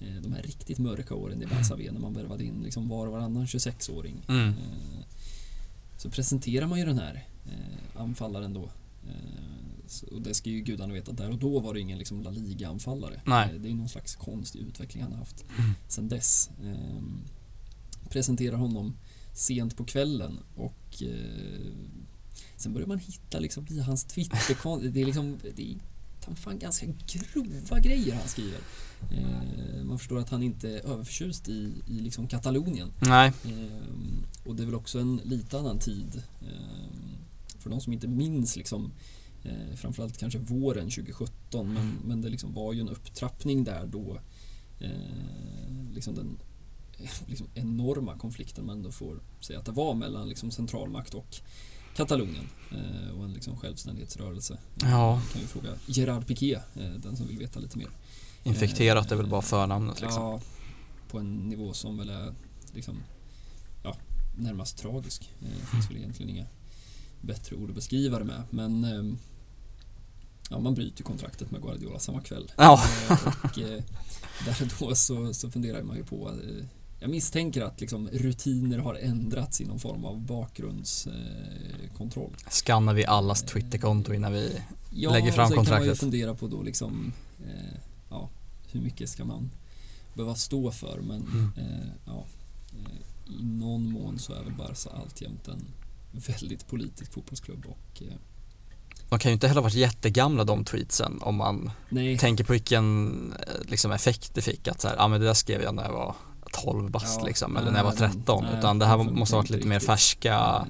Eh, de här riktigt mörka åren i Barca när man värvade in liksom var och varannan 26-åring. Mm. Eh, så presenterar man ju den här anfallaren då. och det ska ju gudarna veta, där och då var det ingen liksom La Liga-anfallare. Det är någon slags konstig utveckling han har haft mm. sen dess. presenterar honom sent på kvällen och eh, sen börjar man hitta liksom i hans Twitter, det är liksom det är fan ganska grova grejer han skriver. Eh, man förstår att han inte är överförtjust i, i liksom Katalonien. Nej. Eh, och det är väl också en lite annan tid. Eh, för de som inte minns liksom eh, framförallt kanske våren 2017 men, men det liksom var ju en upptrappning där då eh, liksom den [LAUGHS] liksom enorma konflikten man ändå får säga att det var mellan liksom centralmakt och Katalonien eh, och en liksom självständighetsrörelse. Ja. kan ju fråga Gerard Piqué, eh, den som vill veta lite mer. Infekterat är väl bara förnamnet liksom. Ja, på en nivå som väl är liksom, ja, närmast tragisk. Eh, det finns väl egentligen inga bättre ord att beskriva det med. Men ehm, ja, man bryter kontraktet med Guardiola samma kväll. Ja. Och där då så, så funderar man ju på jag misstänker att liksom rutiner har ändrats i någon form av bakgrundskontroll. Eh, Skannar vi allas Twitterkonto innan vi ja, lägger fram och sen kontraktet? kan man ju fundera på då liksom, eh, ja, hur mycket ska man behöva stå för men Mm. eh, ja, eh, i någon mån så är väl Barca alltjämt en väldigt politisk fotbollsklubb och eh, De kan ju inte heller ha varit jättegamla de tweetsen om man nej, tänker på vilken eh, liksom, effekt det fick att så här, ah, men det där skrev jag när jag var 12 bast Ja, liksom, eller när jag var men- 13 nej, utan det här måste ha varit lite mer färska eh,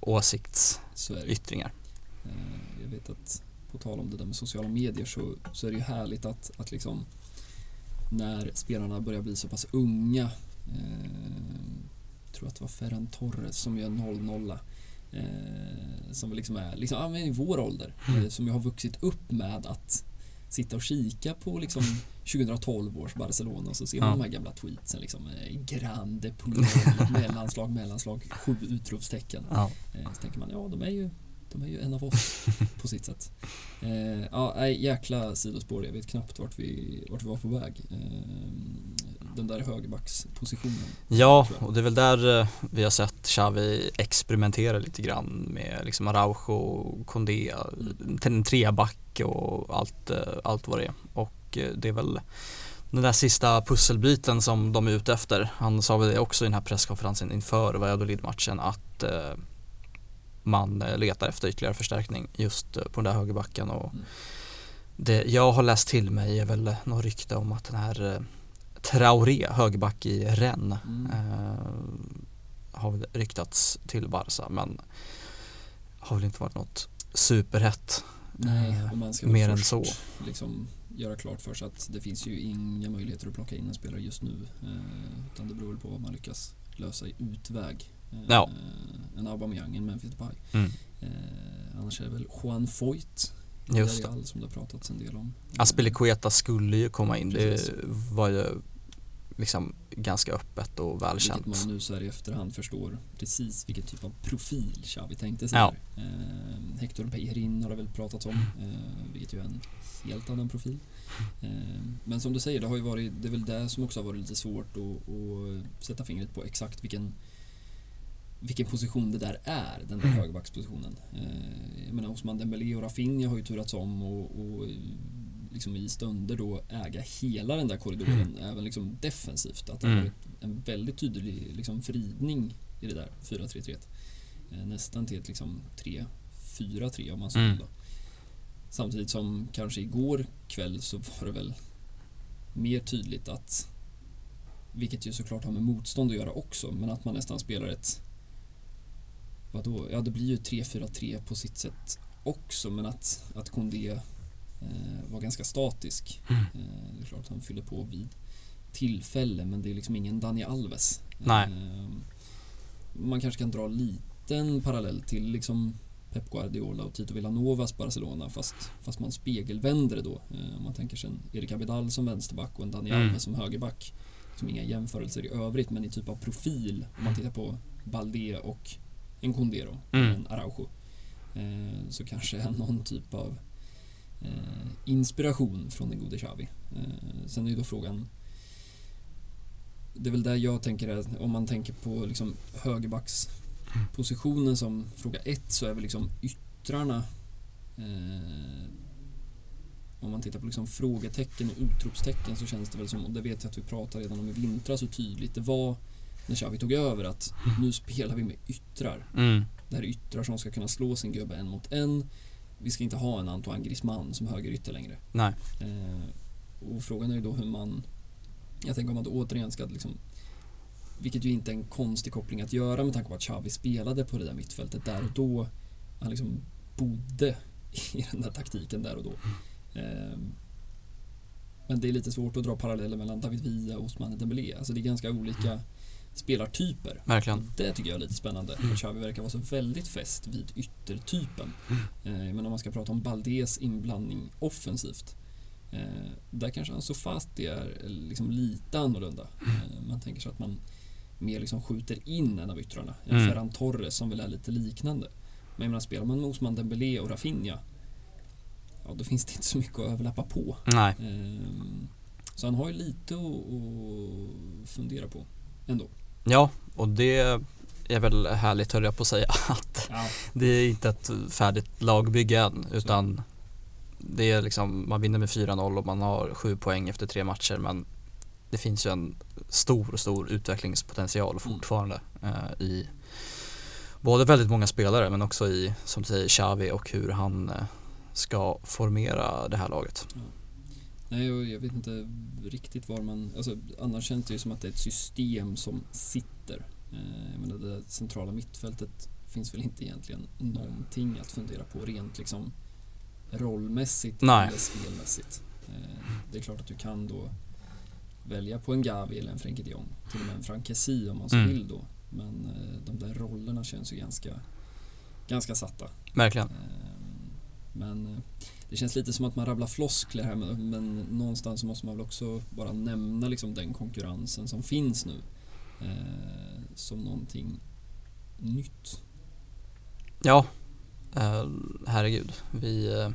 åsiktsyttringar. Eh, Jag vet att på tal om det där med sociala medier så, så är det ju härligt att, att liksom när spelarna börjar bli så pass unga eh, tror att det var Ferran Torres som gör 0-0 eh, som liksom är liksom, ja, men i vår ålder Mm. eh, som ju har vuxit upp med att sitta och kika på liksom [LAUGHS] 2012 års Barcelona och så ser man Ja. de här gamla tweetsen liksom eh, Grande Puyol, [LAUGHS] mellanslag, mellanslag, sju utropstecken Ja. Eh, Så tänker man, ja de är ju, de är ju en av oss [LAUGHS] på sitt sätt. Eh, ja, nej, jäkla sidospår, jag vet knappt vart vi, vart vi var på väg. Eh, den där högerbackspositionen. Ja, och det är väl där eh, vi har sett Xavi experimentera lite grann med liksom Araujo, Condé, Mm. en treback och allt, eh, allt vad det är. Och eh, det är väl den där sista pusselbiten som de är ute efter. Han sa väl det också i den här presskonferensen inför Valladolid-matchen att man eh, letar efter ytterligare förstärkning just eh, på den där högerbacken. Och Mm. det jag har läst till mig är väl något rykte om att den här eh, Traoré, högerback i Rennes, Mm. eh, har ryktats till Barca men har väl inte varit något superhett. Nej, Eh, och man ska mer än så. Liksom göra klart för sig att det finns ju inga möjligheter att plocka in en spelare just nu. Eh, utan det beror väl på vad man lyckas lösa i utväg. Eh, Ja. En Aubameyang, en Memphis Depay. Mm. Eh, annars är det väl Juan Foyt Just det. Som det har pratats en del om. Aspilicueta skulle ju komma in, Precis. det var ju liksom ganska öppet och Vilket välkänt. man nu så här i efterhand förstår precis vilken typ av profil Xavi tänkte sig. Ja. Eh, Hector Bellerin har det väl pratats om, eh, vilket ju är en helt annan profil. Eh, men som du säger, det har ju varit, det är väl det som också har varit lite svårt att, att sätta fingret på exakt vilken vilken position det där är, den där Mm. högerbackspositionen. Eh, jag menar Osman Dembélé och Rafinha har ju turats om och, och liksom i stunder då äga hela den där korridoren, även liksom defensivt. Att det har Mm. varit en väldigt tydlig liksom vridning i det där 4-3-3. Eh, nästan till ett liksom 3-4-3 om man så Mm. vill. Då. Samtidigt som kanske igår kväll så var det väl mer tydligt att vilket ju såklart har med motstånd att göra också, men att man nästan spelar ett Vadå? Ja, det blir ju 3-4-3 på sitt sätt också, men att, att Kondé eh, var ganska statisk. Mm. Eh, det är klart att han fyller på vid tillfälle, men det är liksom ingen Dani Alves. Nej. Eh, man kanske kan dra en liten parallell till liksom Pep Guardiola och Tito Villanovas Barcelona fast, fast man spegelvänder det då. Eh, om man tänker sig en Erik Abidal som vänsterback och en Dani Mm. Alves som högerback. Som inga jämförelser i övrigt men i typ av profil om man tittar på Balde och en då, Mm. en Araujo. Eh, så kanske är [LAUGHS] någon typ av eh, inspiration från den gode Xavi. Eh, sen är ju då frågan det är väl där jag tänker är, om man tänker på liksom högerbackspositionen som fråga ett så är väl liksom yttrarna om man tittar på liksom frågetecken och utropstecken så känns det väl som, och det vet jag att vi pratade redan om i vintras hur tydligt det var när Xavi tog över att nu spelar vi med yttrar. Mm. Det här är yttrar som ska kunna slå sin gubbe en mot en. Vi ska inte ha en Antoine Griezmann som högerytter längre. Nej. Eh, och frågan är ju då hur man Jag tänker om man då återigen ska liksom Vilket ju inte är en konstig koppling att göra med tanke på att Xavi spelade på det där mittfältet där och då Han liksom bodde i den där taktiken där och då eh, Men det är lite svårt att dra paralleller mellan David Villa och Ousmane Dembélé Alltså det är ganska olika spelartyper Verkligen. det tycker jag är lite spännande. För Xavi verkar vara så väldigt fäst vid yttertypen. Eh, men om man ska prata om Baldes inblandning offensivt. Eh, där kanske Ansu Fati är liksom lite annorlunda. Eh, man tänker sig att man mer liksom skjuter in en av yttrarna. En Mm. Ferran Torres som väl är lite liknande. Men jag menar, spelar man med Osman Dembélé och Rafinha Ja, då finns det inte så mycket att överlappa på. Nej. Eh, så han har ju lite att, att fundera på. ändå. Ja, och det är väl härligt höll jag på att säga [LAUGHS] att ja. det är inte ett färdigt lagbygge än utan det är liksom, man vinner med 4-0 och man har sju poäng efter tre matcher men det finns ju en stor, stor utvecklingspotential mm. fortfarande mm. eh, i både väldigt många spelare men också i, som du säger, Xavi och hur han eh, ska formera det här laget. Ja. Nej, och jag vet inte riktigt var man... Alltså, annars känns det ju som att det är ett system som sitter. Eh, jag menar, det centrala mittfältet finns väl inte egentligen någonting att fundera på rent liksom rollmässigt Nej. eller spelmässigt. Eh, det är klart att du kan då välja på en Gavi eller en Frenkie de Jong. Till och med en Frankesi om man så mm. vill då. Men eh, de där rollerna känns ju ganska, ganska satta. Verkligen. Men det känns lite som att man rabblar floskler här men någonstans måste man väl också bara nämna liksom den konkurrensen som finns nu eh, som någonting nytt. Ja, eh, herregud. Vi eh,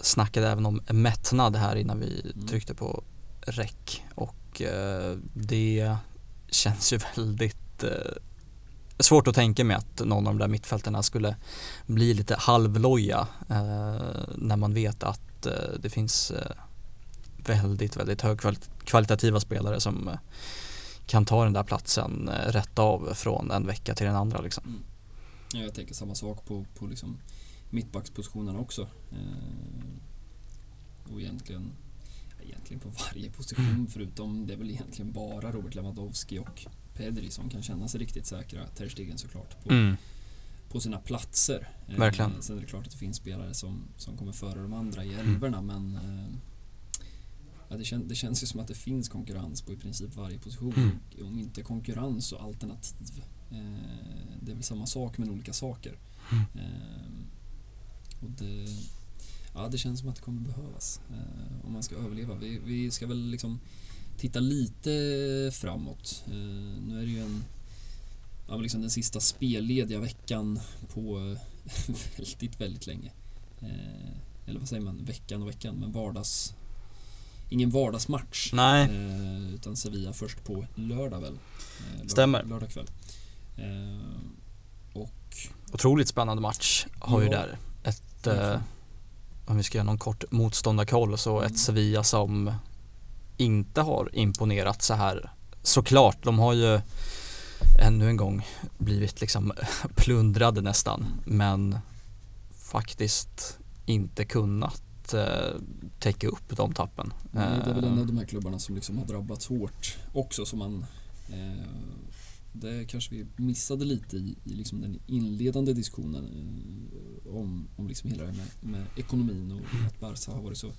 snackade även om mättnad här innan vi mm. tryckte på räck och eh, det känns ju [LAUGHS] väldigt eh, svårt att tänka mig att någon av de där mittfältarna skulle bli lite halvloja eh, när man vet att eh, det finns eh, väldigt, väldigt högkvalitativa spelare som eh, kan ta den där platsen eh, rätt av från en vecka till den andra. Liksom. Mm. Ja, jag tänker samma sak på, på liksom mittbackspositionerna också. Eh, och egentligen, egentligen på varje position mm. förutom det är väl egentligen bara Robert Lewandowski och Pedri som kan känna sig riktigt säkra. Ter Stegen såklart på, mm. på sina platser. Eh, Verkligen. Eh, sen är det klart att det finns spelare som, som kommer före de andra i älvorna mm. men eh, ja, det, kän, det, känns ju som att det finns konkurrens på i princip varje position. Mm. Om inte konkurrens så alternativ. Eh, det är väl samma sak men olika saker. Mm. Och det, ja, det känns som att det kommer behövas eh, om man ska överleva. Vi, vi ska väl liksom titta lite framåt. Eh, nu är det ju en, ja, liksom den sista spellediga veckan på [LAUGHS] väldigt, väldigt länge. Eh, eller vad säger man, veckan och veckan, men vardags Ingen vardagsmatch. Nej. Eh, utan Sevilla först på lördag väl? Lördag, Stämmer. Lördag kväll. och... Otroligt spännande match har ja. vi där. Ett, eh, om vi ska göra någon kort motståndarkoll så mm. ett Sevilla som inte har imponerat så här. Såklart, de har ju ännu en gång blivit liksom [LAUGHS] plundrade nästan men faktiskt inte kunnat eh, täcka upp de tappen. Nej, det är väl en av de här klubbarna som liksom har drabbats hårt också som man eh, det kanske vi missade lite i, i liksom den inledande diskussionen eh, om, om liksom hela det här med, med ekonomin och att Barca har varit så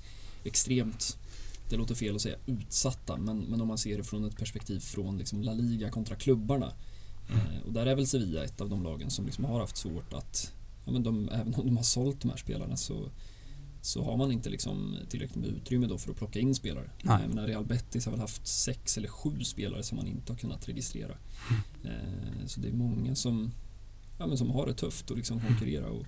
extremt det låter fel att säga utsatta, men, men om man ser det från ett perspektiv från liksom La Liga kontra klubbarna. Eh, och där är väl Sevilla ett av de lagen som liksom har haft svårt att, ja, men de, även om de har sålt de här spelarna så, så har man inte liksom tillräckligt med utrymme då för att plocka in spelare. Nej. Jag menar, Real Betis har väl haft sex eller sju spelare som man inte har kunnat registrera. Mm. Eh, så det är många som, ja, men som har det tufft att liksom konkurrera. Och,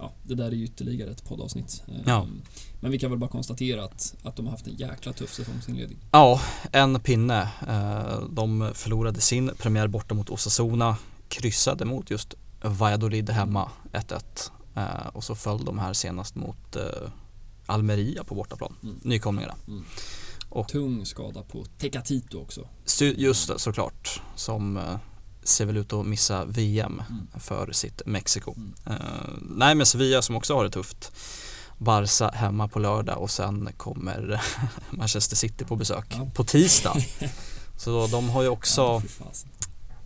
ja, det där är ju ytterligare ett poddavsnitt. Ja. Ehm, men vi kan väl bara konstatera att, att de har haft en jäkla tuff säsongsinledning. Ja, en pinne. Eh, de förlorade sin premiär borta mot Osasuna, kryssade mot just Valladolid hemma 1-1 eh, och så föll de här senast mot eh, Almeria på bortaplan, mm. nykomlingarna. Mm. Och, Tung skada på Tecatito också. Just det, såklart. Som ser väl ut att missa VM mm. för sitt Mexiko. Mm. Uh, nej men Sevilla som också har det tufft. Barca hemma på lördag och sen kommer [LAUGHS] Manchester City på besök ja. på tisdag. [LAUGHS] Så de har ju också, ja,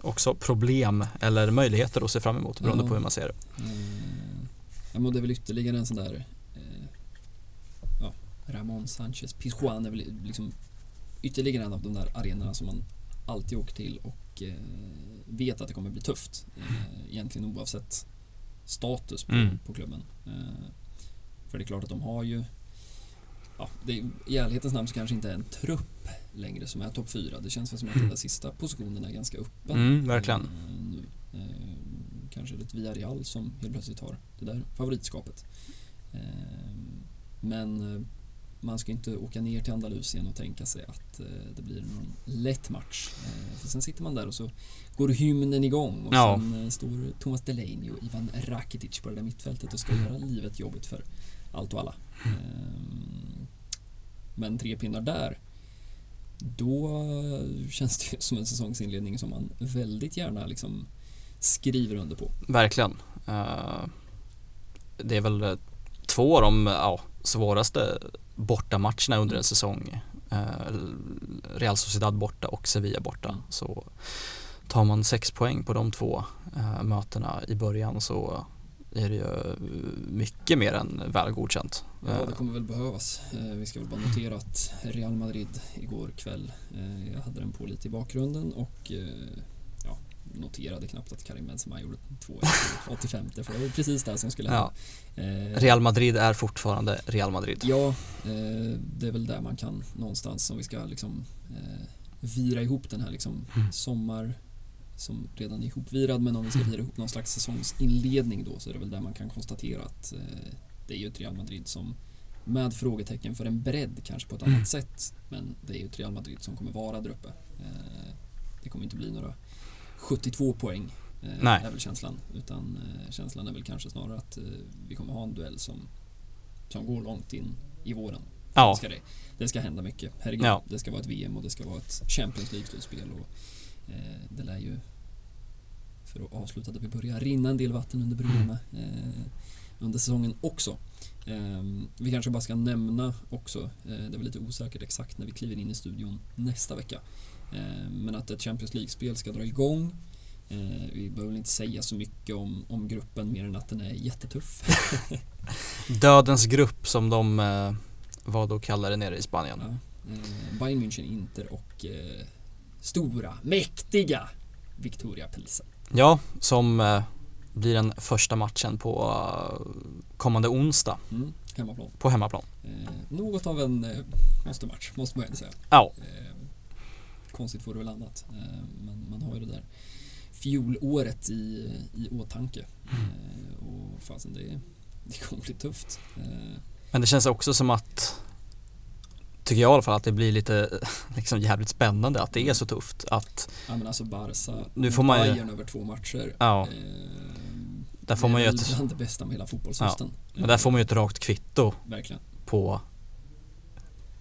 också problem eller möjligheter att se fram emot beroende ja. på hur man ser det. Mm. Ja, men det är väl ytterligare en sån där eh, ja, Ramon Sanchez Pizjuan är väl liksom ytterligare en av de där arenorna som man alltid åker till och eh, vet att det kommer bli tufft. Eh, egentligen oavsett status på, mm. på klubben. Eh, för det är klart att de har ju Ja, det, I ärlighetens namn så kanske inte är en trupp längre som är topp fyra. Det känns väl som att den där sista positionen är ganska öppen. Mm, verkligen. Nu. Kanske lite Villarreal som helt plötsligt har det där favoritskapet. Men man ska inte åka ner till Andalusien och tänka sig att eh, det blir någon lätt match. Eh, för sen sitter man där och så går hymnen igång och Ja. sen eh, står Thomas Delaney och Ivan Rakitic på det där mittfältet och ska göra livet jobbigt för allt och alla. Men tre pinnar där då känns det ju som en säsongsinledning som man väldigt gärna liksom skriver under på. Verkligen. Det är väl två av de ja, svåraste bortamatcherna under en säsong. Eh, Real Sociedad borta och Sevilla borta. Mm. Så tar man sex poäng på de två eh, mötena i början så är det ju mycket mer än väl godkänt. Ja, Eh, det kommer väl behövas. Eh, Vi ska väl bara notera att Real Madrid igår kväll, eh, jag hade den på lite i bakgrunden och eh, noterade knappt att Karim Benzema gjorde 2-1 i 85 för det var precis det som skulle Ja. hända. Eh, Real Madrid är fortfarande Real Madrid. Ja, eh, det är väl där man kan någonstans om vi ska liksom eh, vira ihop den här liksom Mm. sommar som redan är ihopvirad men om vi ska vira ihop någon slags säsongsinledning då så är det väl där man kan konstatera att det är ju ett Real Madrid som med frågetecken för en bredd kanske på ett Mm. annat sätt men det är ju ett Real Madrid som kommer vara där uppe. Det kommer inte bli några 72 poäng eh, Nej. är väl känslan utan eh, känslan är väl kanske snarare att eh, vi kommer ha en duell som, som går långt in i våren. Ja, Ska det, det ska hända mycket. Herregud, Ja. det ska vara ett VM och det ska vara ett Champions League-slutspel. Och, eh, det lär ju, för att avsluta där vi börjar, rinna en del vatten under broarna eh, under säsongen också. Eh, vi kanske bara ska nämna också, det är väl lite osäkert exakt när vi kliver in i studion nästa vecka, men att ett Champions League-spel ska dra igång. Eh, vi behöver inte säga så mycket om, om gruppen mer än att den är jättetuff. [LAUGHS] dödens grupp som de eh, vad då kallar det nere i Spanien. Ja. Eh, Bayern München, Inter och eh, stora, mäktiga Victoria Pilsen. Ja, som eh, blir den första matchen på eh, kommande onsdag Mm, hemmaplan. på hemmaplan. Eh, något av en eh, monstermatch, måste man ju säga. Ja, Eh, konstigt det väl annat, eh, men man har ju det där fjolåret i, i åtanke. Eh, och fasen, det, det kommer bli tufft. Eh, men det känns också som att tycker jag i alla fall att det blir lite [LAUGHS] liksom jävligt spännande att det är så tufft att ja men alltså Barca, Nu får man ju- Bayern över två matcher. ja, där får man ju ett, bland det bästa med hela fotbollshösten. men där får man ju ett rakt kvitto Verkligen. på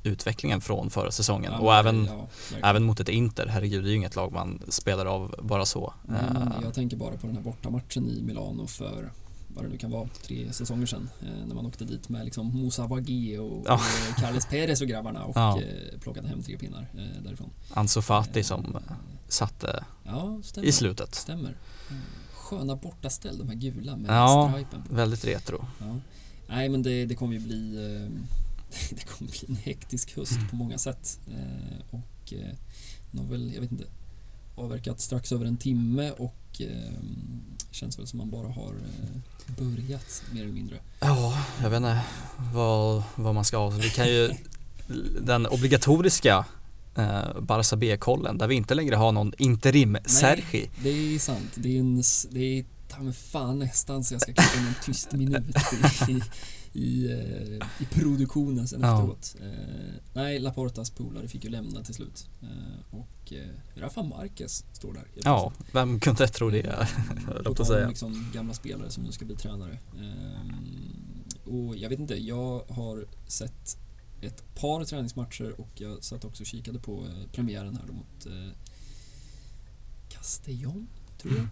utvecklingen från förra säsongen Ja, och även, ja, även mot ett Inter, herregud det är ju inget lag man spelar av bara så. Nej, men Eh, jag tänker bara på den här bortamatchen i Milano för vad det nu kan vara, tre säsonger sedan eh, när man åkte dit med liksom Moussa Wagué och, Ja. och Carles Perez och grabbarna och Ja. eh, plockade hem tre pinnar eh, därifrån. Ansu Fati Eh, som satte Ja, i slutet. Stämmer. Eh, Sköna bortaställ, de här gula med Ja. stripen på. Väldigt retro. Nej, men det, det kommer ju bli eh, [LAUGHS] det kommer bli en hektisk höst på många sätt. Eh, och eh, de har väl, jag vet inte, avverkat strax över en timme och eh, känns väl som man bara har eh, börjat mer eller mindre. Ja, jag vet inte vad, vad man ska ha. Vi kan ju [LAUGHS] den obligatoriska eh, Barca B-kollen där vi inte längre har någon interim Sergi. Det är sant. Det är, en, det är ta mig fan nästan så jag ska klippa in en tyst minut i, i, i, eh, i produktionen sen Ja. efteråt. Eh, nej, Laportas polare fick ju lämna till slut. Eh, och eh, Rafa Marquez står där. Ja, vem kunde tro det? [LAUGHS] På på tal att säga. om liksom gamla spelare som nu ska bli tränare. Och jag vet inte, jag har sett ett par träningsmatcher och jag satt också och kikade på premiären här då mot Castellón, tror jag.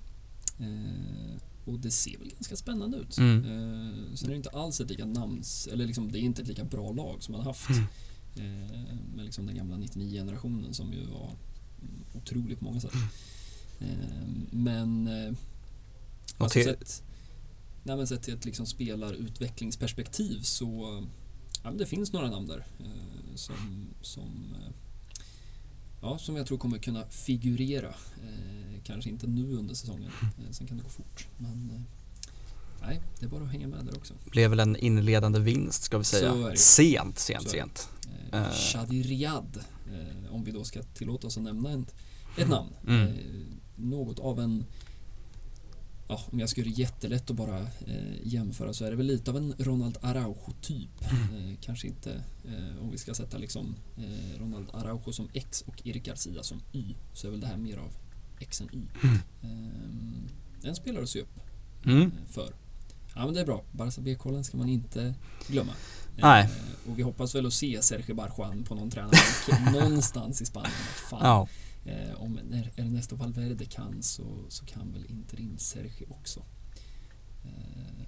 Eh, och det ser väl ganska spännande ut. Mm. Eh, sen är det inte alls ett lika namns, eller liksom det är inte ett lika bra lag som man haft. Mm. Eh, med liksom den gamla 99-generationen som ju var mm, otrolig på många sätt. Eh, men eh, alltså sett, nej, men sett till ett liksom spelarutvecklingsperspektiv så ja, det finns några namn där eh, som, som, eh, ja, som jag tror kommer kunna figurera. Eh, kanske inte nu under säsongen, eh, sen kan det gå fort. Men eh, nej, det är bara att hänga med där också. Blev väl en inledande vinst ska vi säga. Sent, sent, Så sent. Eh, Eh. Shadi Riyad, eh, om vi då ska tillåta oss att nämna en, ett namn. Mm. Eh, något av en ja, om jag ska göra det jättelätt att bara eh, jämföra så är det väl lite av en Ronald Araujo-typ. Eh, kanske inte eh, om vi ska sätta liksom eh, Ronald Araujo som X och Erik Garcia som Y så är väl det här mer av X än Y. Eh, en spelare att se upp Mm. eh, för. Ja men det är bra. Barca B-kollen ska man inte glömma. Eh, Nej. och vi hoppas väl att se Sergio Barjuan på någon tränarbänk [LAUGHS] någonstans i Spanien. Fan. Ja, Eh, om när Ernesto Valverde kan så, så kan väl interim Sergio också. Eh,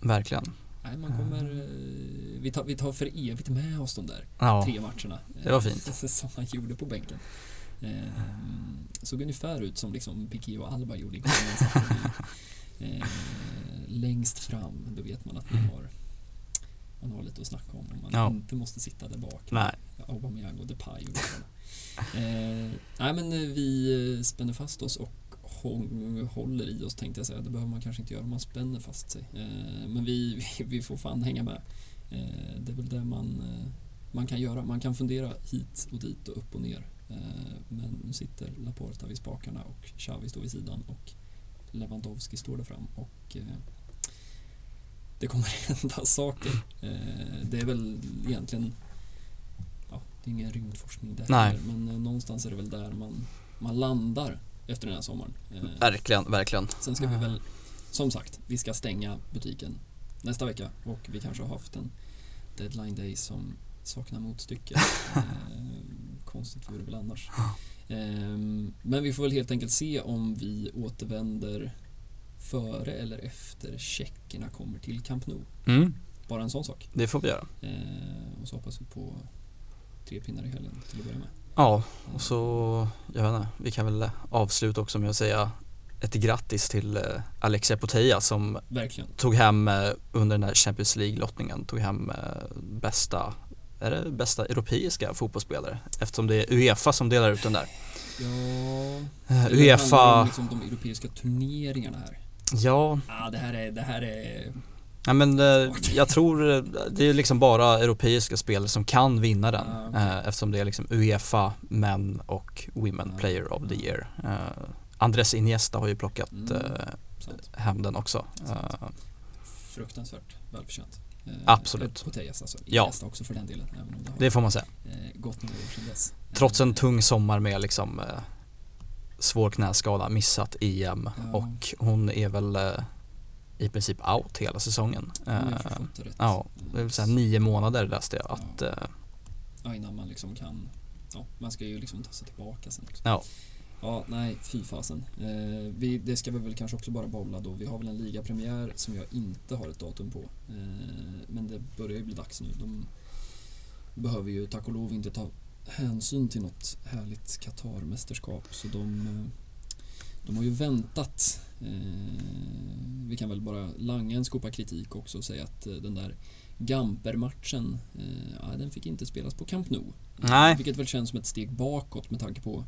verkligen. nej, man kommer, eh, vi, tar, vi tar för evigt med oss de där Ja, tre matcherna. det var fint. [LAUGHS] som han gjorde på bänken. Eh, såg ungefär ut som liksom Piqué och Alba gjorde igår. [LAUGHS] eh, längst fram, då vet man att man har, man har lite att snacka om. Och man Ja. inte måste sitta där bak. nej. Aubameyang och Depay och eh, Nej men eh, vi eh, spänner fast oss och håller i oss tänkte jag säga. Det behöver man kanske inte göra om man spänner fast sig. Eh, men vi, [LAUGHS] vi, vi får fan hänga med. Eh, det är väl det man, eh, man kan göra. Man kan fundera hit och dit och upp och ner. Eh, men nu sitter Laporta vid spakarna och Xavi står vid sidan och Lewandowski står där fram och eh, det kommer [LAUGHS] hända saker. Eh, det är väl egentligen det är ingen rymdforskning det Nej. heller, men eh, någonstans är det väl där man, man landar efter den här sommaren. Eh, Verkligen, verkligen. sen ska vi väl, som sagt, vi ska stänga butiken nästa vecka och vi kanske har haft en deadline day som saknar motstycke. [LAUGHS] eh, konstigt vore det väl annars. Eh, men vi får väl helt enkelt se om vi återvänder före eller efter tjeckerna kommer till Camp Nou. Mm, Bara en sån sak. det får vi göra. Eh, och så hoppas vi på tre pinnar i helgen till att börja med. Ja, och så, jag vet inte, vi kan väl avsluta också med att säga ett grattis till eh, Alexia Puteja som Verkligen. tog hem eh, under den här Champions League-lottningen, tog hem eh, bästa, är det bästa europeiska fotbollsspelare? Eftersom det är Uefa som delar ut den där. Ja, Eh, det Uefa, liksom de europeiska turneringarna här. ja, Ja, det här är, det här är ja men eh, jag tror eh, det är liksom bara europeiska spelare som kan vinna den. Ah, okej. eh, Eftersom det är liksom Uefa, Men och Women Ah, Player of the. Year. Eh, Andres Iniesta har ju plockat Mm. eh, hem den också. Eh, fruktansvärt välförtjänt. Absolut. På Tejas alltså. Ja. Också för den delen. Även om det har det får man säga. gått några år sedan dess. Trots en tung sommar med liksom svår knäskada, missat EM Ja. och hon är väl i princip out hela säsongen. Eh, ja, det vill säga nio månader läste jag att Ja. eh, Ja, innan man liksom kan Ja, man ska ju liksom ta sig tillbaka sen också. Ja. Ja, nej, fy fasen. Eh, vi, det ska vi väl kanske också bara bolla då. Vi har väl en ligapremiär som jag inte har ett datum på. Eh, men det börjar ju bli dags nu. De behöver ju tack och lov inte ta hänsyn till något härligt Qatar-mästerskap. Så de, eh, de har ju väntat. Eh, vi kan väl bara langa en skopa kritik också och säga att eh, den där Gamper-matchen, eh, ja, den fick inte spelas på Camp Nou. Nej. Vilket väl känns som ett steg bakåt med tanke på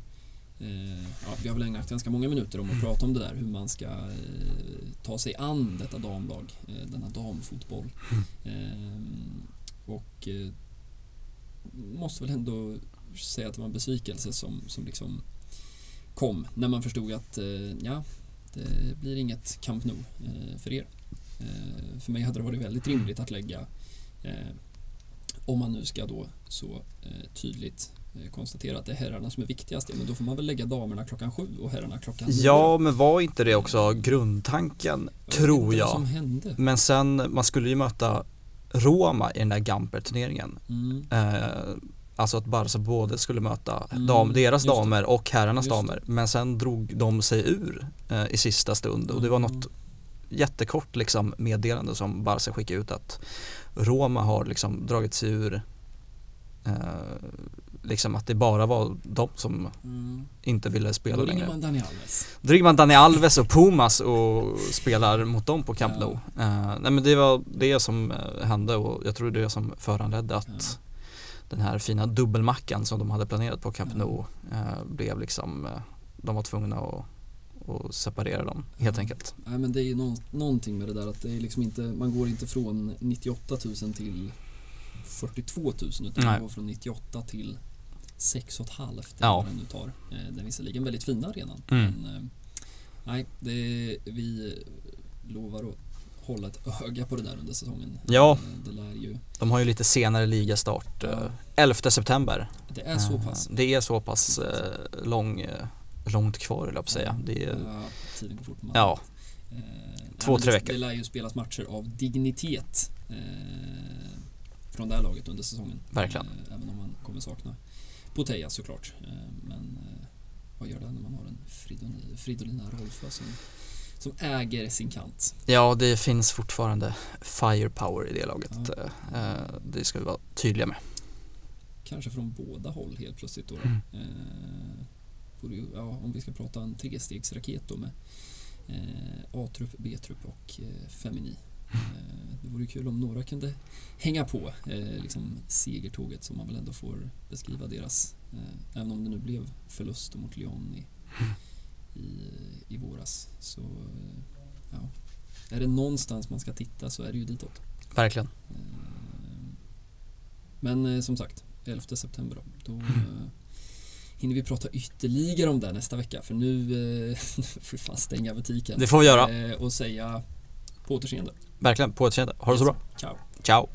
ja, Vi har väl ägnat ganska många minuter om att prata om det där hur man ska ta sig an detta damlag, denna damfotboll. Eh, och måste väl ändå säga att det var en besvikelse som, som liksom kom när man förstod att eh, ja, det blir inget Camp Nou eh, för er. Eh, för mig hade det varit väldigt rimligt att lägga om man nu ska då så tydligt konstatera att det är herrarna som är viktigast, men då får man väl lägga damerna klockan sju och herrarna klockan nio. Ja, men var inte det också grundtanken, vet tror inte vad som jag. hände. Men sen, man skulle ju möta Roma i den där Gamper-turneringen. Mm. Eh, alltså att Barca både skulle möta Mm, dam, deras just damer och herrarnas damer. Men sen drog de sig ur eh, i sista stund och det var Mm. något jättekort liksom meddelande som Barca skickade ut att Roma har liksom dragit sig ur eh, liksom att det bara var de som Mm. inte ville Då spela längre. man Dani Alves. Då ringer man Dani Alves och Pumas och spelar mot dem på Camp Ja. Nou. Eh, nej men det var det som eh, hände och jag tror det är det som föranledde att Ja. Den här fina dubbelmackan som de hade planerat på Camp Ja. Nou eh, blev liksom, eh, de var tvungna att, att separera dem helt Ja. enkelt. Nej men det är nå- någonting med det där att det är liksom inte, man går inte från 98 000 till 42 000 utan Nej. man går från 98 till 6 500 eller Ja. vad den nu tar. Eh, Den är visserligen väldigt fina arenan Mm. men eh, Nej, det, vi lovar att hålla ett öga på det där under säsongen. Ja. Eh, Det lär ju, De har ju lite senare ligastart. Ja. eh, 11 september. det är så Eh, pass. Det är så pass eh, lång, eh, långt kvar höll jag säga. Det är, Ja, tiden går fort. Ja, Eh, Två, tre veckor. Det lär ju spelas matcher av dignitet eh, från det här laget under säsongen. Verkligen. Eh, även om man kommer sakna Boteja såklart. Eh, men eh, vad gör det när man har en Fridolin, Fridolina Rolfö som, som äger sin kant? ja, det finns fortfarande firepower i det laget. Ja. Eh, Det ska vi vara tydliga med. Kanske från båda håll helt plötsligt då. Mm. Eh, ja, om vi ska prata en trestegsraket då med eh, A-trupp, B-trupp och Femini. Det vore kul om några kunde hänga på liksom segertåget som man väl ändå får beskriva deras, även om det nu blev förlust mot Lyon i, i, i våras. Så ja, är det någonstans man ska titta så är det ju ditåt. Verkligen. Eh, Men eh, som sagt, 11 september då. Då eh, hinner vi prata ytterligare om det nästa vecka för nu [LAUGHS] får vi fan stänga butiken. Det får vi göra. Och säga på återseende. Verkligen. På återseende. Ha det så bra. Ciao. Ciao.